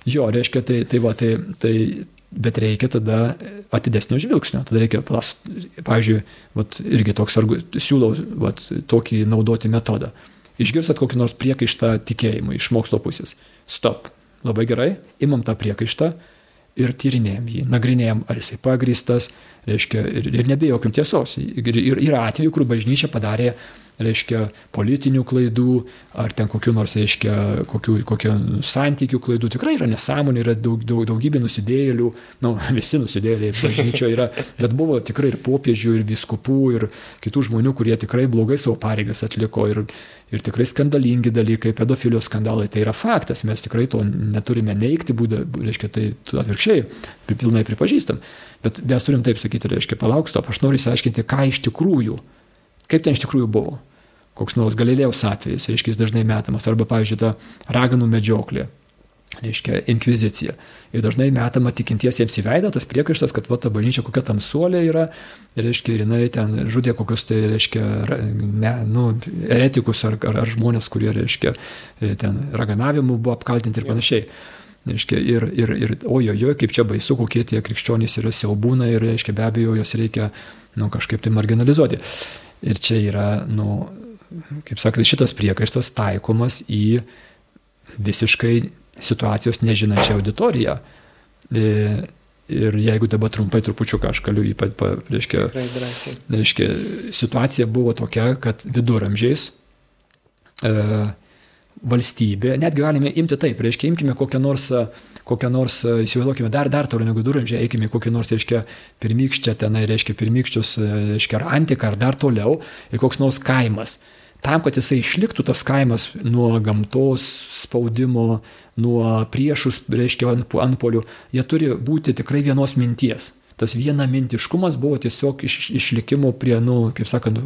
Jo, reiškia, tai, tai va, tai, tai, bet reikia tada atidesnio žvilgsnio. Tada reikia, plas, pavyzdžiui, vat, irgi toks, siūlau vat, tokį naudoti metodą. Išgirstat kokį nors priekaištą tikėjimui iš mokslo pusės. Stop. Labai gerai, imam tą priekaištą ir tyrinėjom jį, nagrinėjom, ar jisai pagristas, reiškia, ir, ir nebejokim tiesos. Ir, ir yra atvejų, kur bažnyčia padarė reiškia, politinių klaidų, ar ten kokiu nors, reiškia, kokiu, kokiu santykių klaidų. Tikrai yra nesąmonė, yra daug, daug, daugybė nusidėlių, nu, visi nusidėliai bažnyčioje yra, bet buvo tikrai ir popiežių, ir viskupų, ir kitų žmonių, kurie tikrai blogai savo pareigas atliko. Ir, ir tikrai skandalingi dalykai, pedofilijos skandalai, tai yra faktas, mes tikrai to neturime neikti, būdą, reiškia, tai atvirkščiai pilnai pripažįstam. Bet mes turim taip sakyti, reiškia, palauk, stop, aš noriu įsiaiškinti, ką iš tikrųjų Kaip ten iš tikrųjų buvo? Koks nors galilėjaus atvejis, reiškia, jis dažnai metamas, arba, pavyzdžiui, ta raganų medžioklė, reiškia, inkvizicija. Ir dažnai metama tikintiesiems į veidą tas priekaištas, kad va ta bažnyčia kokia tamsuolė yra, reiškia, ir jinai ten žudė kokius tai, reiškia, ne, nu, eretikus ar, ar, ar žmonės, kurie, reiškia, ten raganavimu buvo apkaltinti ir panašiai. Reiškia, ir, ir, ir ojojo, kaip čia baisu, kokie tie krikščionys yra siaubūnai ir, reiškia, be abejo, jos reikia nu, kažkaip tai marginalizuoti. Ir čia yra, nu, kaip sakant, šitas priekaištas taikomas į visiškai situacijos nežinančią auditoriją. E, ir jeigu dabar trumpai trupučiuką aš galiu jį, reiškia, reiškia, situacija buvo tokia, kad viduramžiais e, valstybė, netgi galime imti taip, reiškia, imkime kokią nors kokią nors, e, įsivaizduokime, dar, dar toliau negu duramžiai, eikime kokį nors, reiškia, pirmykščią tenai, reiškia, pirmykščius, e, reiškia, ar antiką, ar dar toliau, ir koks nors kaimas. Tam, kad jisai išliktų tas kaimas nuo gamtos spaudimo, nuo priešų, reiškia, antpolių, jie turi būti tikrai vienos minties. Tas viena mintiškumas buvo tiesiog iš, išlikimo prie, nu, kaip sakant,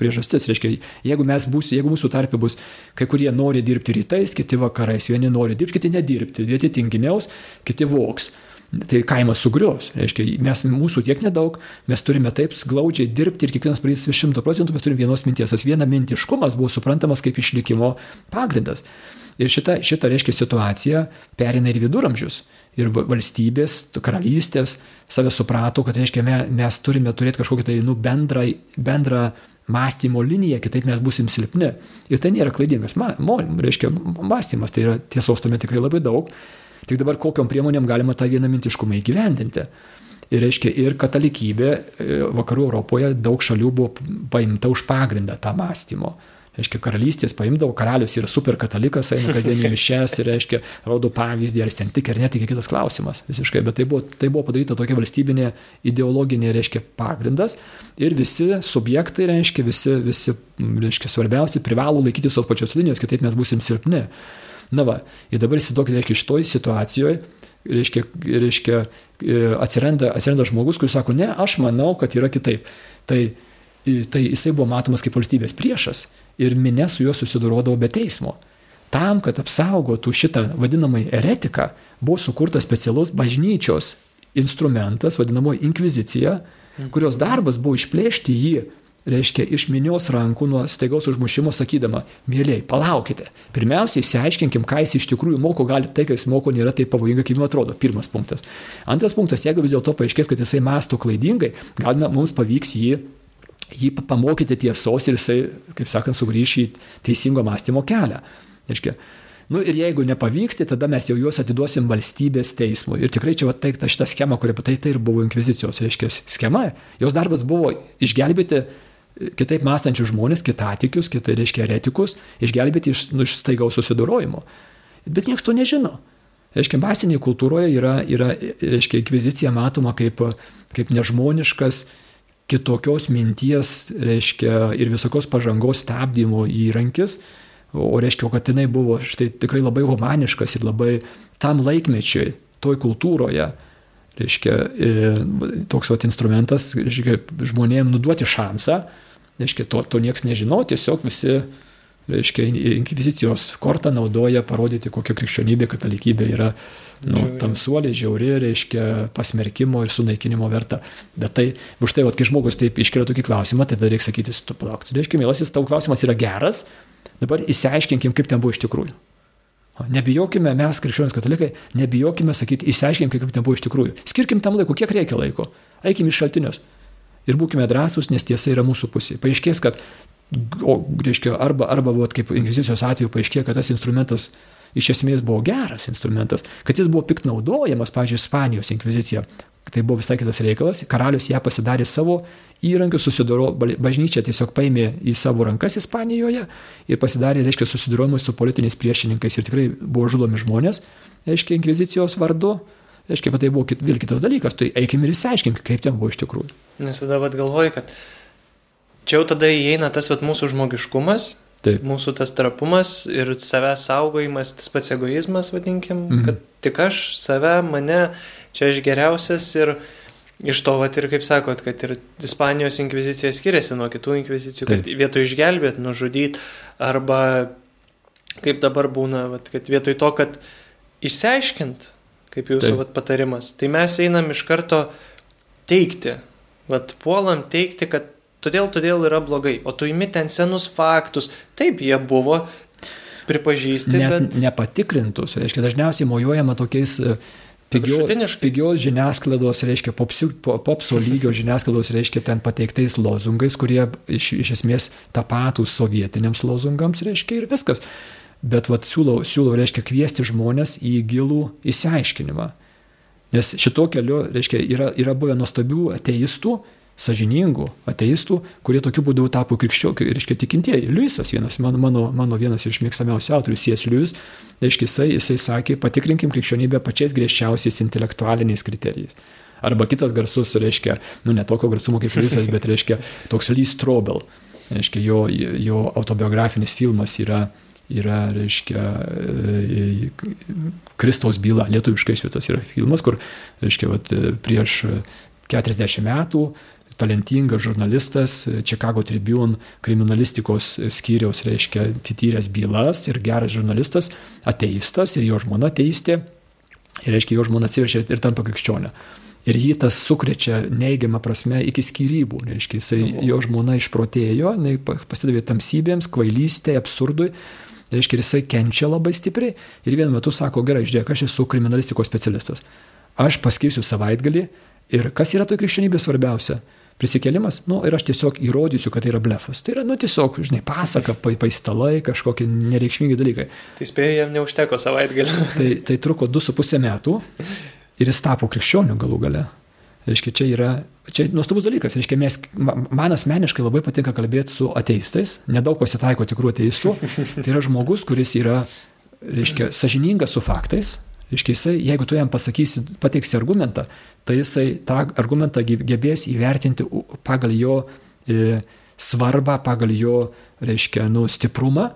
priežastis. Reiškia, jeigu, bus, jeigu mūsų tarpe bus, kai kurie nori dirbti rytais, kiti vakarais, vieni nori dirbti, kiti nedirbti, vieni tinginiaus, kiti voks. Tai kaimas sugrius. Reiškia, mes mūsų tiek nedaug, mes turime taip glaudžiai dirbti ir kiekvienas pradės 100 procentų, mes turime vienos minties. Tas viena mintiškumas buvo suprantamas kaip išlikimo pagrindas. Ir šita, šita reiškia situacija perina ir viduramžius. Ir valstybės, karalystės save suprato, kad reiškia, mes, mes turime turėti kažkokią tai nu, bendrą, bendrą mąstymo liniją, kitaip mes busim silpni. Ir tai nėra klaidingas, ma, mo, reiškia, mąstymas, tai yra tiesos tame tikrai labai daug. Tik dabar kokiam priemonėm galima tą vieną mintiškumą įgyvendinti. Ir reiškia, ir katalikybė e, vakarų Europoje daug šalių buvo paimta už pagrindą tą mąstymo reiškia, karalystės paimdavo, karalius yra super katalikas, eina kasdienį mišes ir, reiškia, rodo pavyzdį, ar jis ten tik ar netik, kitas klausimas visiškai, bet tai buvo, tai buvo padaryta tokia valstybinė ideologinė, reiškia, pagrindas ir visi subjektai, reiškia, visi, visi, reiškia, svarbiausi privalo laikytis tos pačios linijos, kitaip mes busim silpni. Na va, ir dabar įsivaizduokite, reiškia, šitoj situacijoje, reiškia, reiškia atsiranda, atsiranda žmogus, kuris sako, ne, aš manau, kad yra kitaip. Tai, tai jisai buvo matomas kaip valstybės priešas ir minė su juo susidurodavo be teismo. Tam, kad apsaugotų šitą vadinamąjį eretiką, buvo sukurtas specialus bažnyčios instrumentas, vadinamoji inkvizicija, kurios darbas buvo išplėšti jį, reiškia, iš minios rankų nuo staigaus užmušimo, sakydama, mėlyjei, palaukite. Pirmiausia, išsiaiškinkim, ką jis iš tikrųjų moko, gali tai, ką jis moko, nėra taip pavojinga, kaip jums atrodo. Pirmas punktas. Antras punktas, jeigu vis dėlto paaiškės, kad jisai mastų klaidingai, galime mums pavyks jį jį pamokyti tiesos ir jisai, kaip sakant, sugrįš į teisingo mąstymo kelią. Reiškia, Nu ir jeigu nepavyks, tai tada mes jau juos atiduosim valstybės teismui. Ir tikrai čia va tai ta šita schema, kuri tai, tai ir buvo inkvizicijos, reiškia, schema. Jos darbas buvo išgelbėti kitaip mąstančius žmonės, kitatikius, kitai reiškia eretikus, išgelbėti iš, nu, iš staigaus susidorojimo. Bet niekas to nežino. Reiškia, masinėje kultūroje yra, yra reiškia, inkvizicija matoma kaip, kaip nežmoniškas, kitokios minties, reiškia, ir visokios pažangos stabdymo įrankis, o reiškia, kad jinai buvo štai tikrai labai humaniškas ir labai tam laikmečiui, toj kultūroje, reiškia, e, toks vat instrumentas, reiškia, žmonėms nuduoti šansą, reiškia, to, to niekas nežino, tiesiog visi reiškia, inkvizicijos kortą naudoja parodyti, kokia krikščionybė, katalikybė yra nu, tamsuolė, žiauri, reiškia, pasmerkimo ir sunaikinimo verta. Bet tai, už tai, vat, kai žmogus taip iškelia tokį klausimą, tai tada reikia sakyti, tu palauk, tai reiškia, mielasis, tavo klausimas yra geras, dabar įsiaiškinkim, kaip ten buvo iš tikrųjų. Nebijokime, mes, krikščionys katalikai, nebijokime sakyti, išsiaiškinkim, kaip ten buvo iš tikrųjų. Skirkim tam laiko, kiek reikia laiko. Eikim iš šaltinius. Ir būkime drąsūs, nes tiesa yra mūsų pusė. Paaiškės, kad o, reiškia, arba, arba vat, kaip inkvizicijos atveju paaiškėjo, kad tas instrumentas iš esmės buvo geras instrumentas, kad jis buvo piktnaudojamas, pavyzdžiui, Ispanijos inkvizicija. Tai buvo visai kitas reikalas, karalius ją pasidarė savo įrankių, susidoro, bažnyčia tiesiog paėmė į savo rankas Ispanijoje ir pasidarė, reiškia, susidorojimus su politiniais priešininkais ir tikrai buvo žudomi žmonės, reiškia, inkvizicijos vardu. Reiškia, bet tai buvo kit, vėl kitas dalykas, tai eikim ir įsiaiškink, kaip ten buvo iš tikrųjų. Nes tada vad galvoju, kad čia jau tada įeina tas vat, mūsų žmogiškumas, Taip. mūsų tas trapumas ir savęs saugojimas, tas pats egoizmas, vadinkim, mhm. kad tik aš, save, mane, čia aš geriausias ir iš to, vat, ir kaip sakot, kad ir Ispanijos inkvizicija skiriasi nuo kitų inkvizicijų, Taip. kad vietoj išgelbėti, nužudyti, arba kaip dabar būna, vat, kad vietoj to, kad išsiaiškint, kaip jūsų vat, patarimas, tai mes einam iš karto teikti, vat, puolam teikti, kad todėl, todėl yra blogai. O tu imi ten senus faktus. Taip, jie buvo pripažįsti, Net bet... Nepatikrintus. Reiškia, dažniausiai mojuojama tokiais e, pigio, pigios žiniasklaidos, reiškia, popsiu, popso lygio žiniasklaidos, reiškia, ten pateiktais lozungais, kurie iš, iš esmės tapatus sovietiniams lozungams, reiškia, ir viskas. Bet vat siūlau, siūlau, reiškia, kviesti žmonės į gilų įsiaiškinimą. Nes šito keliu, reiškia, yra, yra buvę nuostabių ateistų, sažiningų ateistų, kurie tokiu būdu tapo krikščionių, reiškia tikintieji. Liujisas vienas, mano, mano, mano vienas iš mėgstamiausių autorių, Sies Liujis, reiškia jisai, jisai sakė, patikrinkim krikščionybę pačiais griežčiausiais intelektualiniais kriterijais. Arba kitas garsus, reiškia, nu ne tokio garsumo kaip Liujisas, bet reiškia toks Lee Strobel. Reiškia, jo, jo autobiografinis filmas yra yra, reiškia, Kristaus byla, lietuviškai šitas yra filmas, kur, reiškia, vat, prieš 40 metų talentingas žurnalistas, Chicago Tribune kriminalistikos skyriaus, reiškia, tityręs bylas ir geras žurnalistas, ateistas ir jo žmona teistė, ir reiškia, jo žmona atsiverčia ir tampa krikščionė. Ir jį tas sukrečia neigiamą prasme iki skirybų. Reiškia, jisai, jo žmona išprotėjo, pasidavė tamsybėms, kvailystė, absurdui. Reiškia, jisai kenčia labai stipriai ir vienu metu sako, gerai, žiūrėk, aš esu kriminalistikos specialistas. Aš paskirsiu savaitgalį ir kas yra to krikščionybė svarbiausia? Prisikėlimas, nu ir aš tiesiog įrodysiu, kad tai yra blefas. Tai yra, nu tiesiog, žinai, pasaka, paistalai, kažkokie nereikšmingi dalykai. Tai spėjai, jam neužteko savaitgalį. tai, tai truko du su pusę metų ir jis tapo krikščioniu galų gale. Reiškia, čia yra, čia nuostabus dalykas. Reiškia, mes, man asmeniškai labai patinka kalbėti su ateistais, nedaug pasitaiko tikrų ateistų. Tai yra žmogus, kuris yra, reiškia, sažiningas su faktais. Reiškia, jisai, jeigu tu jam pasakysi, pateiksi argumentą, tai jisai tą argumentą gebės įvertinti pagal jo e, svarbą, pagal jo, reiškia, nu, stiprumą.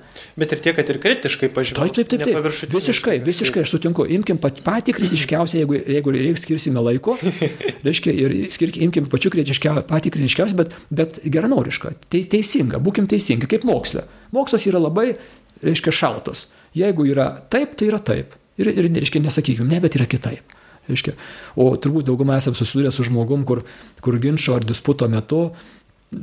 Bet ir tiek, kad ir kritiškai pažiūrėjau. Taip, taip, taip. taip. Visiškai, visiškai, aš sutinku. Imkim patį kritiškiausią, jeigu, jeigu reiks skirsime laiko, reiškia, ir skirkim, imkim pačiu kritiškiausią, patį kritiškiausią, bet, bet geranorišką, te, teisinga, būkim teisingi, kaip moksle. Mokslas yra labai, reiškia, šaltas. Jeigu yra taip, tai yra taip. Ir, ir reiškia, nesakykim, ne, bet yra kitaip. Reiškia, o turbūt daugumą esame susidūrę su žmogum, kur, kur ginčio ar disputo metu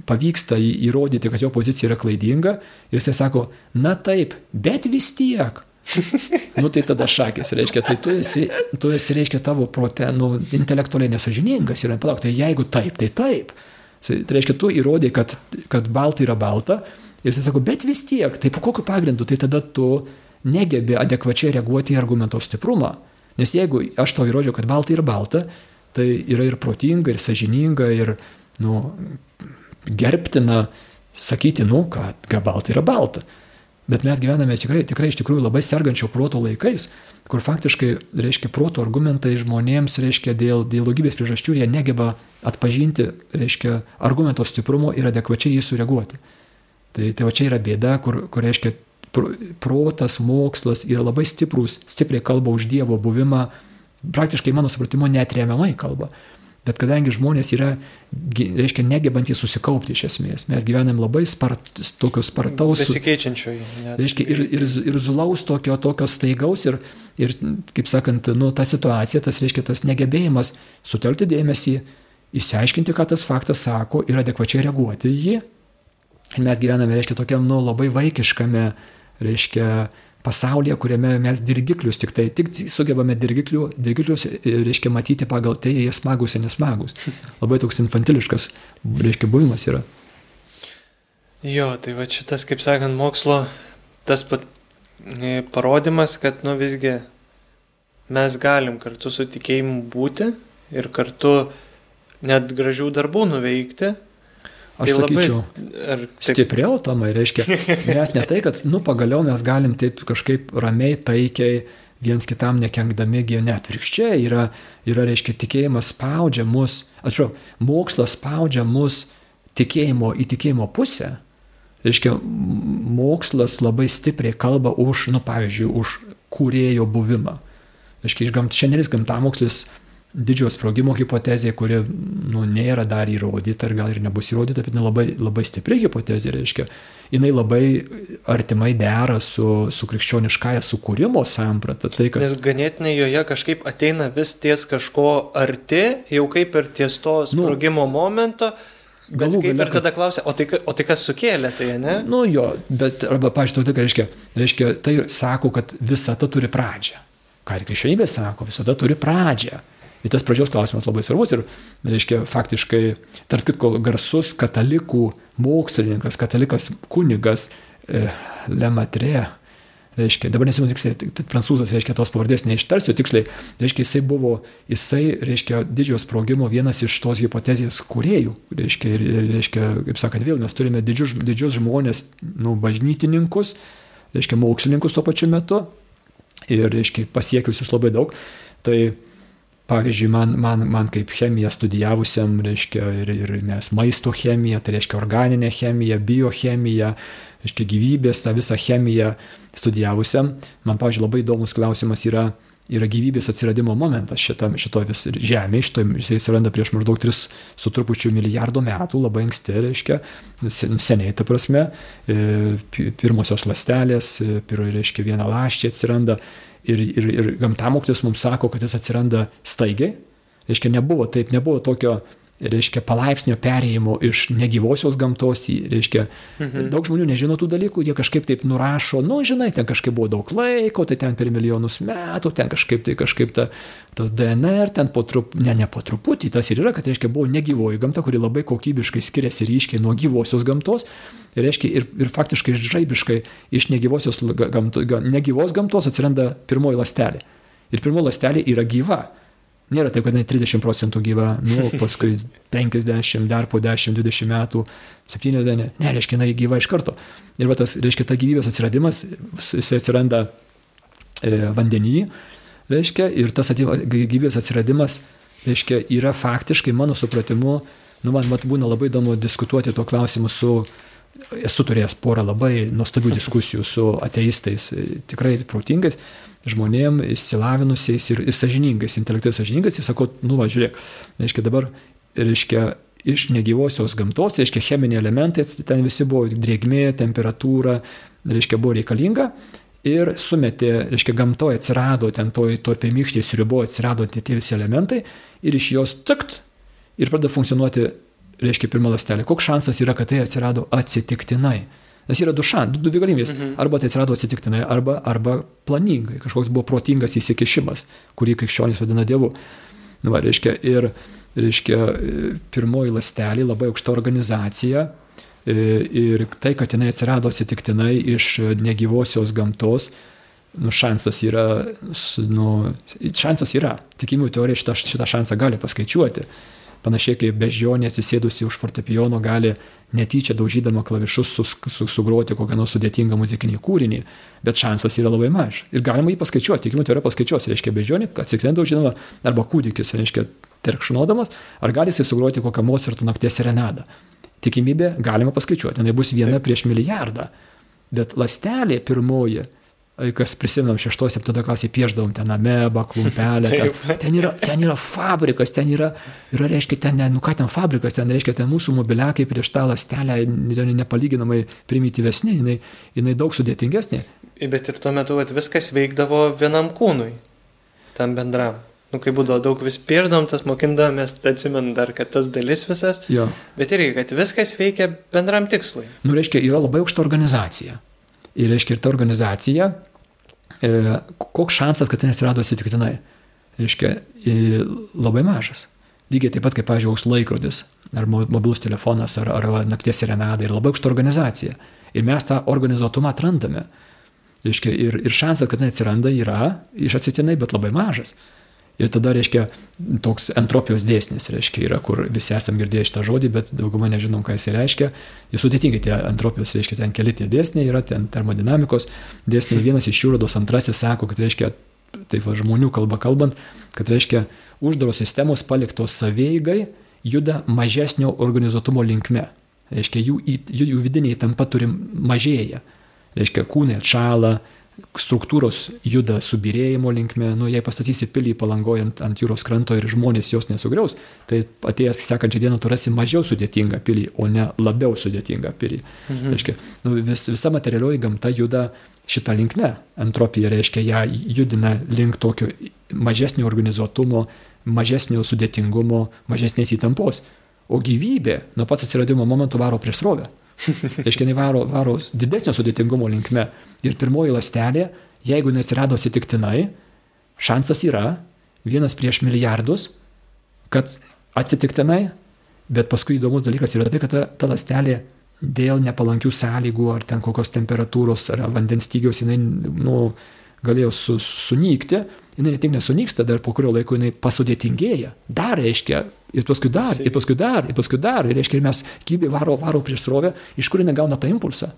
pavyksta įrodyti, kad jo pozicija yra klaidinga ir jisai sako, na taip, bet vis tiek. nu tai tada šakės, reiškia, tai tu esi, tu esi reiškia, tavo prote, nu, intelektualiai nesažiningas ir palauk, tai jeigu taip, tai taip. Tai reiškia, tu įrodai, kad, kad balta yra balta ir jisai sako, bet vis tiek, tai po kokiu pagrindu, tai tada tu negebi adekvačiai reaguoti į argumento stiprumą. Nes jeigu aš to įrodžiau, kad balta yra balta, tai yra ir protinga, ir sažininga, ir, nu, gerbtina sakyti, nu, kad balta yra balta. Bet mes gyvename tikrai, tikrai iš tikrųjų labai sergančio proto laikais, kur faktiškai, reiškia, proto argumentai žmonėms, reiškia, dėl, dėl daugybės priežasčių jie negeba atpažinti, reiškia, argumento stiprumo ir adekvačiai jį sureaguoti. Tai, tai va čia yra bėda, kur, kur reiškia, protas, mokslas yra labai stiprus, stipriai kalba už Dievo buvimą, praktiškai mano supratimu neatremiamai kalba. Bet kadangi žmonės yra, reiškia, negebantys susikaupti iš esmės, mes gyvenam labai spart, tokius spartaus. Besikeičiančioje. Reiškia, ir, ir, ir zulaus tokio, tokio staigaus ir, ir, kaip sakant, nu, ta situacija, tas reiškia, tas negebėjimas sutelkti dėmesį, įsiaiškinti, ką tas faktas sako ir adekvačiai reaguoti į jį. Ir mes gyvename, reiškia, tokiam, nu, labai vaikiškame, reiškia, pasaulyje, kuriame mes dirgiklius tik tai, tik sugebame dirgiklius, e, reiškia, matyti pagal tai, jie smagus ir nesmagus. Labai toks infantiliškas, reiškia, buvimas yra. Jo, tai va šitas, kaip sakant, mokslo, tas pat e, parodimas, kad, nu, visgi mes galim kartu su tikėjimu būti ir kartu net gražių darbų nuveikti, Aš tai sakyčiau, labai, taip... stipriau tomai, reiškia, mes ne tai, kad, nu, pagaliau mes galim taip kažkaip ramiai, taikiai, viens kitam nekenkdami gyventi, atvirkščiai yra, yra, reiškia, tikėjimas spaudžia mus, atsiprašau, mokslas spaudžia mus tikėjimo į tikėjimo pusę. Reiškia, mokslas labai stipriai kalba už, nu, pavyzdžiui, už kūrėjo buvimą. Reiškia, iš gamt, šiandienis gamtamokslis didžiojo sprogimo hipotezė, kuri nu, nėra dar įrodyta ir gal ir nebus įrodyta, bet labai, labai stipri hipotezė, reiškia, jinai labai artimai dera su, su krikščioniškąja sukūrimo samprata. Tai, kad... Nes ganėtinai joje kažkaip ateina vis ties kažko arti, jau kaip ir ties to nu, sprogimo nu, momento. Galų kaip gale, ir tada kad... klausia, o tai, o tai kas sukėlė tai, ne? Nu jo, bet, arba, pažiūrėjau, tai reiškia, reiškia, tai sako, kad visata turi pradžią. Ką ir krikščionybė sako, visada turi pradžią. Ir tas pradžios klausimas labai svarbus ir, reiškia, faktiškai, tarp kitko, garsus katalikų mokslininkas, katalikas kunigas e, Lematre, reiškia, dabar nesimenu tiksliai, prancūzas, reiškia, tos pavardės neištarsiu tiksliai, reiškia, jisai buvo, jisai, reiškia, didžiojo sprogimo vienas iš tos hipotezijos kuriejų, reiškia, ir, ir reiškia, kaip sakant, vėl mes turime didžius, didžius žmonės, nu, bažnytininkus, reiškia, mokslininkus tuo pačiu metu ir, reiškia, pasiekiusius labai daug. Tai Pavyzdžiui, man, man, man kaip chemiją studijavusiam, reiškia, ir, ir mes maisto chemiją, tai reiškia organinę chemiją, biochemiją, reiškia gyvybės, tą visą chemiją studijavusiam, man, pavyzdžiui, labai įdomus klausimas yra yra gyvybės atsiradimo momentas šitam, šito vis žemė, šito jisai atsiranda prieš maždaug 3 su trupučiu milijardo metų, labai anksti, reiškia, seniai, ta prasme, e, pirmosios lastelės, e, pirmoji, reiškia, viena laščiai atsiranda ir, ir, ir gamtamokslis mums sako, kad jis atsiranda staigiai, reiškia, nebuvo taip, nebuvo tokio reiškia, palaipsnio perėjimo iš negyvosios gamtos į, reiškia, mhm. daug žmonių nežino tų dalykų, jie kažkaip taip nurašo, nu, žinai, ten kažkaip buvo daug laiko, tai ten per milijonus metų, ten kažkaip tai kažkaip ta, tas DNR, ten po truputį, ne, ne po truputį, tas ir yra, kad, reiškia, buvo negyvoji gamta, kuri labai kokybiškai skiriasi ryškiai nuo gyvosios gamtos, ir, reiškia, ir, ir faktiškai žaibiškai iš negyvosios gamto, negyvos gamtos atsiranda pirmoji lastelė. Ir pirmoji lastelė yra gyva. Nėra taip, kad jinai 30 procentų gyva, nu, paskui 50, dar po 10-20 metų, 70, ne, reiškia, jinai gyva iš karto. Ir va tas, reiškia, ta gyvybės atsiradimas, jis atsiranda e, vandenyje, reiškia, ir tas atima, gyvybės atsiradimas, reiškia, yra faktiškai, mano supratimu, nu, man mat būna labai įdomu diskutuoti tuo klausimu su, esu turėjęs porą labai nuostabių diskusijų su ateistais, tikrai protingais, žmonėm išsilavinusiais ir, ir sažiningais, intelektualiai sažiningais ir sakau, nu va, žiūrėk, reiškia dabar, reiškia, iš negyvosios gamtos, reiškia, cheminiai elementai, ten visi buvo drėgmė, temperatūra, reiškia, buvo reikalinga ir sumetė, reiškia, gamtoje atsirado, ten toj, toj pirmykštėje sriuboje atsirado tie, tie visi elementai ir iš jos takt ir pradeda funkcionuoti, reiškia, pirma lastelė. Koks šansas yra, kad tai atsirado atsitiktinai? Nes yra du šan, du, du galimybės. Mhm. Arba tai atsirado atsitiktinai, arba, arba planingai. Kažkoks buvo protingas įsikišimas, kurį krikščionys vadina Dievu. Nu, va, reiškia, ir reiškia, pirmoji lastelė, labai aukšta organizacija. E, ir tai, kad jinai atsirado atsitiktinai iš negyvosios gamtos, nu, šansas yra, nu, šansas yra. Tikimų teorija šitą, šitą šansą gali paskaičiuoti. Panašiai kaip bežionė atsisėdusi už fortepijono gali netyčia daužydama klavišus sus, su, sugroti kokią nors sudėtingą muzikinį kūrinį, bet šansas yra labai mažas. Ir galima jį paskaičiuoti, tikimų teorija paskaičiuos, reiškia bežionė, atsikrenta daužydama, arba kūdikis, reiškia terkšnodamas, ar gali jisai sugroti kokią Mozarto nakties serenadą. Tikimybė galima paskaičiuoti, jinai bus viena prieš milijardą. Bet lastelė pirmoji kas prisimenam šeštos, septinto klasėje pieždavom ten amebą, klumpelę. ten, ten, yra, ten yra fabrikas, ten yra, yra reiškia, ten, ne, nu ką ten fabrikas, ten reiškia, ten mūsų mobiliakai prieš tą lastelę nepalyginamai primityvesnė, jinai, jinai daug sudėtingesnė. Bet ir tuo metu vat, viskas veikdavo vienam kūnui, tam bendram. Nu, kai būdavo daug vis pieždom, tas mokindavomės, atsimenu dar, kad tas dalis visas. Jo. Bet irgi, kad viskas veikia bendram tikslui. Nu, reiškia, yra labai aukšta organizacija. Ir reiškia, ir ta organizacija E, koks šansas, kad ten atsirado atsitiktinai? Reiškia, e, labai mažas. Lygiai taip pat kaip, pavyzdžiui, auks laikrodis, ar mobilus telefonas, ar, ar nakties serenada, ir labai aukšta organizacija. Ir mes tą organizuotumą atrandame. Reiškia, ir, ir šansas, kad tai atsiranda, yra iš atsitiktinai, bet labai mažas. Ir tada, reiškia, toks entropijos dėsnis, reiškia, yra, kur visi esam girdėję šitą žodį, bet dauguma nežinom, ką jis reiškia. Jis sudėtingi tie entropijos, reiškia, ten keli tie dėsniai yra, ten termodinamikos dėsniai. Vienas iš jų, rodos antrasis, sako, kad reiškia, taip va žmonių kalba kalbant, kad reiškia, uždaros sistemos paliktos saveigai juda mažesnio organizuotumo linkme. Reiškia, jų, jų, jų vidiniai tampa turi mažėja. Reiškia, kūnai atšala, struktūros juda subirėjimo linkme, nu, jei pastatysi pilį palangojant ant jūros kranto ir žmonės jos nesugriaus, tai atėjęs sekančią dieną tu rasi mažiau sudėtingą pilį, o ne labiau sudėtingą pilį. Mhm. Reiškia, nu, vis, visa materialioji gamta juda šitą linkmę. Entropija reiškia, ją judina link tokio mažesnio organizuotumo, mažesnio sudėtingumo, mažesnės įtampos. O gyvybė nuo pats atsiradimo momento varo prieš srovę. Reiškia, jinai varo, varo didesnio sudėtingumo linkme. Ir pirmoji lastelė, jeigu neatsirado atsitiktinai, šansas yra vienas prieš milijardus, kad atsitiktinai, bet paskui įdomus dalykas yra tai, kad ta, ta lastelė dėl nepalankių sąlygų ar ten kokios temperatūros ar vandens stygiaus jinai nu, galėjo su, sunykti, jinai ne tik nesunyksta, dar po kurio laiko jinai pasudėtingėja. Dar reiškia, ir paskui dar, ir paskui dar, ir paskui dar, ir reiškia, ir mes gyvybė varo, varo prieš srovę, iš kur jinai gauna tą impulsą.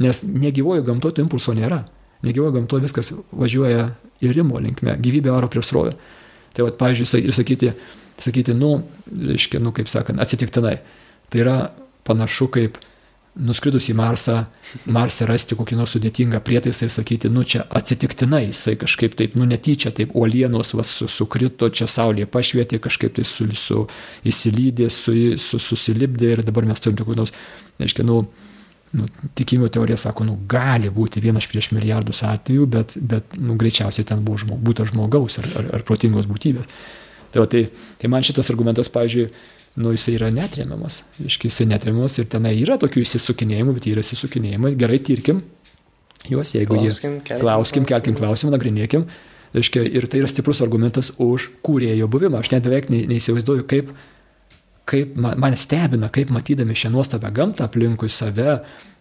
Nes negyvojo gamtoje to impulso nėra. Negyvojo gamtoje viskas važiuoja į rimo linkme, gyvybė varo prieš srovę. Tai vad, pavyzdžiui, ir sakyti, sakyti, nu, reiškia, nu, kaip sakant, atsitiktinai. Tai yra panašu kaip nuskridus į Marsą, Marsą rasti kokį nors sudėtingą prietaisą ir sakyti, nu čia atsitiktinai, jisai kažkaip taip, nu netyčia, taip uolienos vas, su, sukrito, čia saulė pašvietė, kažkaip tai su, su, įsilydė, su, su, susilipdė ir dabar mes turim tokių nors, reiškia, nu, nu, tikimų teorija sako, nu gali būti vienas prieš milijardus atvejų, bet, bet nu, greičiausiai ten buvo žmog, būtų žmogaus ar, ar, ar protingos būtybės. Tai, tai, tai man šitas argumentas, pavyzdžiui, nu, jisai yra netremiamas. Iškai jisai netremiamas ir tenai yra tokių įsisukinėjimų, bet yra įsisukinėjimai. Gerai, tirkim juos, jeigu Klauskim, jie... kelkim Klauskim, kelkim klausimą. nagrinėkim. Reiškia, ir tai yra stiprus argumentas už kūrėjo buvimą. Aš net beveik ne- neįsivaizduoju, kaip, kaip man, mane stebina, kaip matydami šią nuostabią gamtą aplinkui save,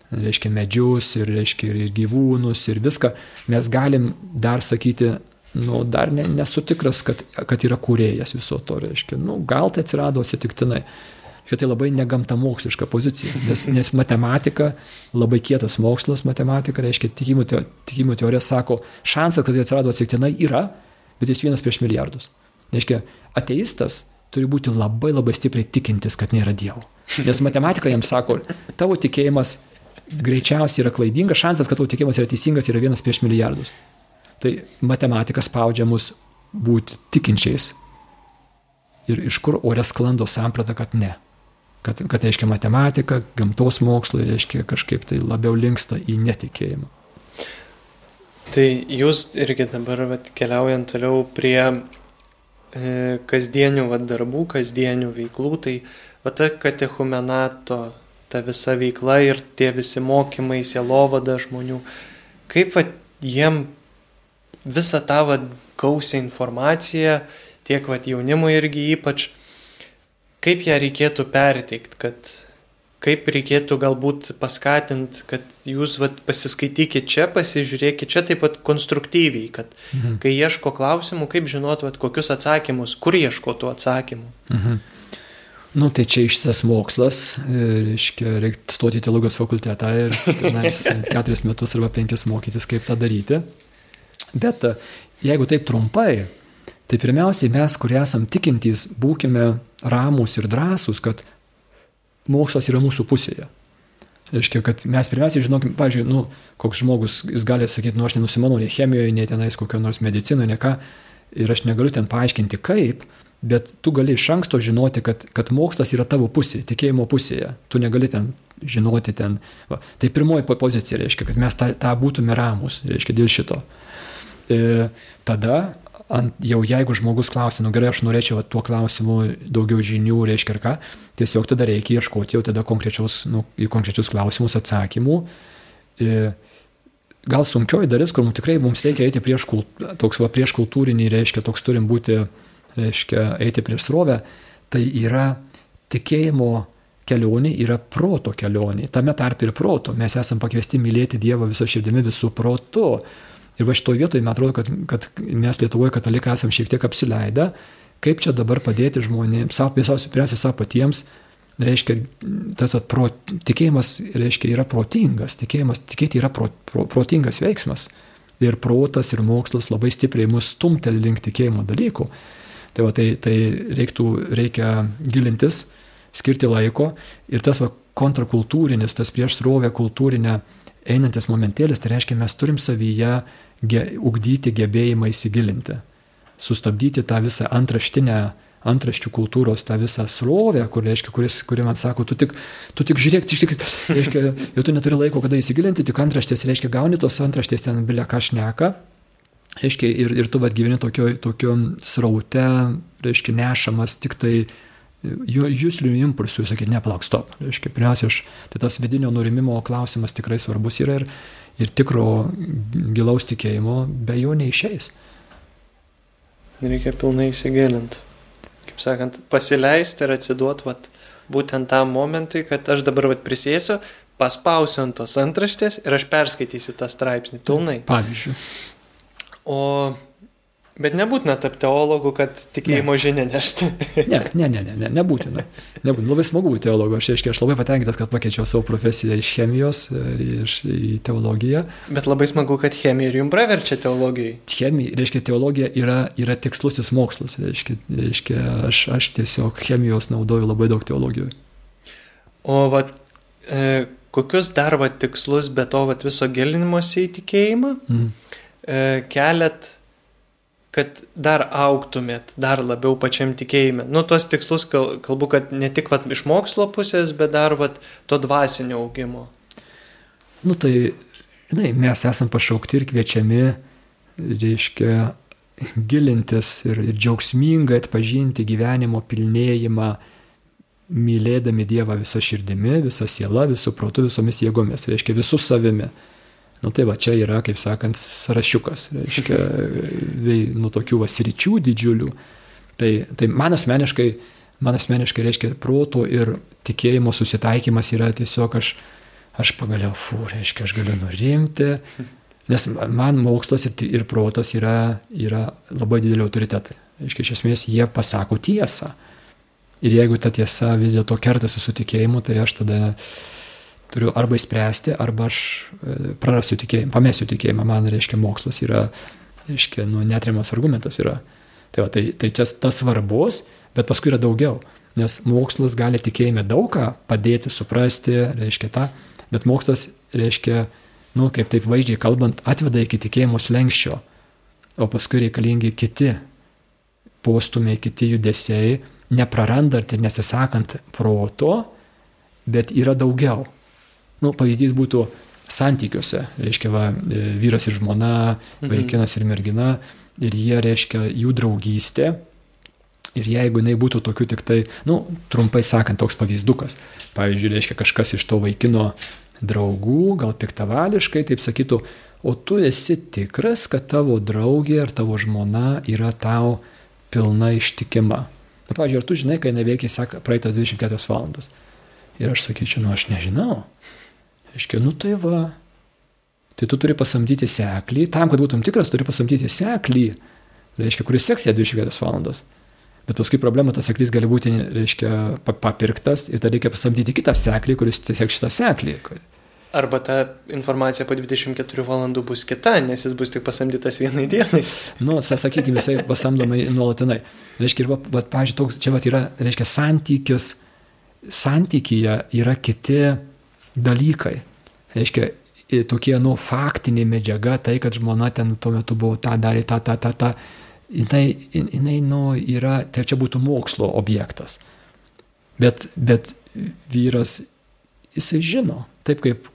reiškia medžius ir, reiškia, ir gyvūnus ir viską, mes galim dar sakyti, nu, dar ne, nesu tikras, kad, kad yra kūrėjas viso to, reiškia, nu, gal tai atsirado atsitiktinai. Kad tai labai negamtamoksliška pozicija, nes, nes matematika, labai kietas mokslas, matematika, reiškia, tikimų, teo, tikimų teorija sako, šansas, kad tai atsirado atsitiktinai yra, bet jis vienas prieš milijardus. Reiškia, ateistas turi būti labai labai stipriai tikintis, kad nėra Dievo. Nes matematika jam sako, tavo tikėjimas greičiausiai yra klaidingas, šansas, kad tavo tikėjimas yra teisingas, yra vienas prieš milijardus. Tai matematika spaudžia mus būti tikinčiais. Ir iš kur ore sklando samprata, kad ne. Kad, kad reiškia matematika, gamtos mokslai, reiškia kažkaip tai labiau linksta į netikėjimą. Tai jūs irgi dabar vat, keliaujant toliau prie kasdienių vat, darbų, kasdienių veiklų, tai vat, ta katechumenato, ta visa veikla ir tie visi mokymai, sielovada žmonių, kaip vat, jiem visą tą vat, gausią informaciją, tiek vat, jaunimui irgi ypač, kaip ją reikėtų perteikti, kad kaip reikėtų galbūt paskatinti, kad jūs vat, pasiskaitykite čia, pasižiūrėkite čia taip pat konstruktyviai, kad Mhm. kai ieško klausimų, kaip žinot, vat, kokius atsakymus, kur ieško tų atsakymų. Mhm. Nu, tai čia ištas mokslas, e, reiškia, reikia stoti į teologijos fakultetą ir tenais keturis metus arba penkis mokytis, kaip tą daryti. Bet e, jeigu taip trumpai, tai pirmiausiai mes, kurie esam tikintys, būkime ramus ir drąsūs, kad mokslas yra mūsų pusėje. Reiškia, kad mes pirmiausiai žinokim, pavyzdžiui, nu, koks žmogus, jis gali sakyti, nu, aš nenusimanau nei chemijoje, nei tenais kokio nors medicinoje, ne ką, ir aš negaliu ten paaiškinti kaip, bet tu gali iš anksto žinoti, kad, kad mokslas yra tavo pusėje, tikėjimo pusėje. Tu negali ten žinoti ten. Va. Tai pirmoji po- pozicija reiškia, kad mes tą, tą būtume ramus, reiškia, dėl šito. E, tada, ant, jau jeigu žmogus klausia, nu gerai, aš norėčiau va, tuo klausimu daugiau žinių, reiškia ir ką, tiesiog tada reikia ieškoti jau tada konkrečius, nu, į konkrečius klausimus atsakymų. E, gal sunkioji dalis, kur mums tikrai mums reikia eiti prieš, kult, toks va, prieš kultūrinį, reiškia, toks turim būti, reiškia, eiti prieš srovę, tai yra tikėjimo kelionė, yra proto kelionė, tame tarp ir proto. Mes esame pakviesti mylėti Dievą visą širdimi, visų protu. Ir va šitoje vietoje, man atrodo, kad, kad mes Lietuvoje katalikai esame šiek tiek apsileidę, kaip čia dabar padėti žmonėms, pirmiausia, pirmiausia, savo patiems, reiškia, tas atpro, tikėjimas, reiškia, yra protingas, tikėjimas, tikėti yra pro, pro, protingas veiksmas. Ir protas, ir mokslas labai stipriai mus stumteli link tikėjimo dalykų. Tai, va, tai, tai reiktų, reikia gilintis, skirti laiko ir tas va, kontrakultūrinis, tas prieš srovę kultūrinę einantis momentėlis, tai reiškia, mes turim savyje ge, ugdyti gebėjimą įsigilinti, sustabdyti tą visą antraštinę antraščių kultūros tą visą srovę, kur, reiškia, kuris, kuri man sako, tu tik, tu tik žiūrėk, tik, tik, reiškia, ir tu neturi laiko, kada įsigilinti, tik antraštės, reiškia, gauni tos antraštės ten bilia ką šneka, reiškia, ir, ir tu vad gyveni tokio, tokio sraute, reiškia, nešamas tik tai jūslinių impulsų, sakyti, neplauk, stop. Reiškia, pirmiausia, aš, tai tas vidinio nurimimo klausimas tikrai svarbus yra ir, ir tikro gilaus tikėjimo be jo neišeis. Reikia pilnai įsigilinti. Kaip sakant, pasileisti ir atsiduoti vat, būtent tam momentui, kad aš dabar vat, prisėsiu, paspausiu ant tos antraštės ir aš perskaitysiu tą straipsnį pilnai. Pavyzdžiui. O Bet nebūtina tapti teologu, kad tikėjimo ne. žinia nešti. ne, ne, ne, ne, ne, nebūtina. nebūtina. Labai smagu būti teologu. Aš, aiškiai, aš labai patenkintas, kad pakeičiau savo profesiją iš chemijos iš, į teologiją. Bet labai smagu, kad chemija ir jums praverčia teologijai. Chemija, reiškia, teologija yra, yra tikslusis mokslas. Reiškia, reiškia aš, aš tiesiog chemijos naudoju labai daug teologijoje. O va, e, kokius dar va tikslus be to va viso gilinimosi į tikėjimą Mm. e, keliat, kad dar auktumėt, dar labiau pačiam tikėjime. Nu, tuos tikslus kal- kalbu, kad ne tik vat, iš mokslo pusės, bet dar vat, to dvasinio augimo. Nu tai, žinai, mes esam pašaukti ir kviečiami, reiškia, gilintis ir, ir džiaugsmingai atpažinti gyvenimo pilnėjimą, mylėdami Dievą visą širdimi, visą sielą, visų protų, visomis jėgomis, reiškia visų savimi. Nu tai va, čia yra, kaip sakant, sąrašiukas, reiškia, nu tokių vasryčių didžiulių. Tai, tai man asmeniškai, man asmeniškai reiškia, proto ir tikėjimo susitaikymas yra tiesiog aš, aš pagaliau, fu, reiškia, aš galiu nurimti, nes man mokslas ir, ir protas yra, yra labai dideli autoritetai. Reiškia, iš esmės jie pasako tiesą. Ir jeigu ta tiesa vis dėlto kertasi su tikėjimu, tai aš tada turiu arba įspręsti, arba aš e, prarasiu tikėjimą, pamėsiu tikėjimą. Man, reiškia, mokslas yra, reiškia, nu, netrimas argumentas yra. Tai, va, tai, tai čia tas svarbus, bet paskui yra daugiau. Nes mokslas gali tikėjime daug ką padėti, suprasti, reiškia tą, bet mokslas, reiškia, nu, kaip taip vaizdžiai kalbant, atveda iki tikėjimo slengščio, o paskui reikalingi kiti postumiai, kiti judesiai, neprarandant ir nesisakant proto, bet yra daugiau. Nu, pavyzdys būtų santykiuose, reiškia, va, e, vyras ir žmona, vaikinas ir mergina, ir jie, reiškia, jų draugystė. Ir jeigu jinai būtų tokių tik tai, nu, trumpai sakant, toks pavyzdukas, pavyzdžiui, reiškia kažkas iš to vaikino draugų, gal piktavališkai, taip sakytų, o tu esi tikras, kad tavo draugė ar tavo žmona yra tau pilna ištikima. Na, pavyzdžiui, ar tu žinai, kai neveikia seka praeitas 24 valandas. Ir aš sakyčiau, nu aš nežinau. Reiškia, nu tai va. Tai tu turi pasamdyti seklį, tam, kad būtum tikras, turi pasamdyti seklį, reiškia, kuris seks ją 24 valandas. Bet paskui problema tas seklys gali būti, reiškia, pa- papirktas ir tada reikia pasamdyti kitą seklį, kuris tiesiog šitą seklį. Arba ta informacija po 24 valandų bus kita, nes jis bus tik pasamdytas vienai dienai. Nu, sa- sakykime, jisai pasamdomai nuolatinai. Reiškia, ir, va, va, toks, čia va, yra, reiškia, santykis, santykyje yra kiti dalykai. Reiškia, tokie, nu, faktinė medžiaga, tai, kad žmona ten tuo metu buvo tą darė, tą, tą, tą, tą. Jinai, jin- jinai, nu, yra, tai čia būtų mokslo objektas. Bet, bet vyras, jisai žino, taip kaip,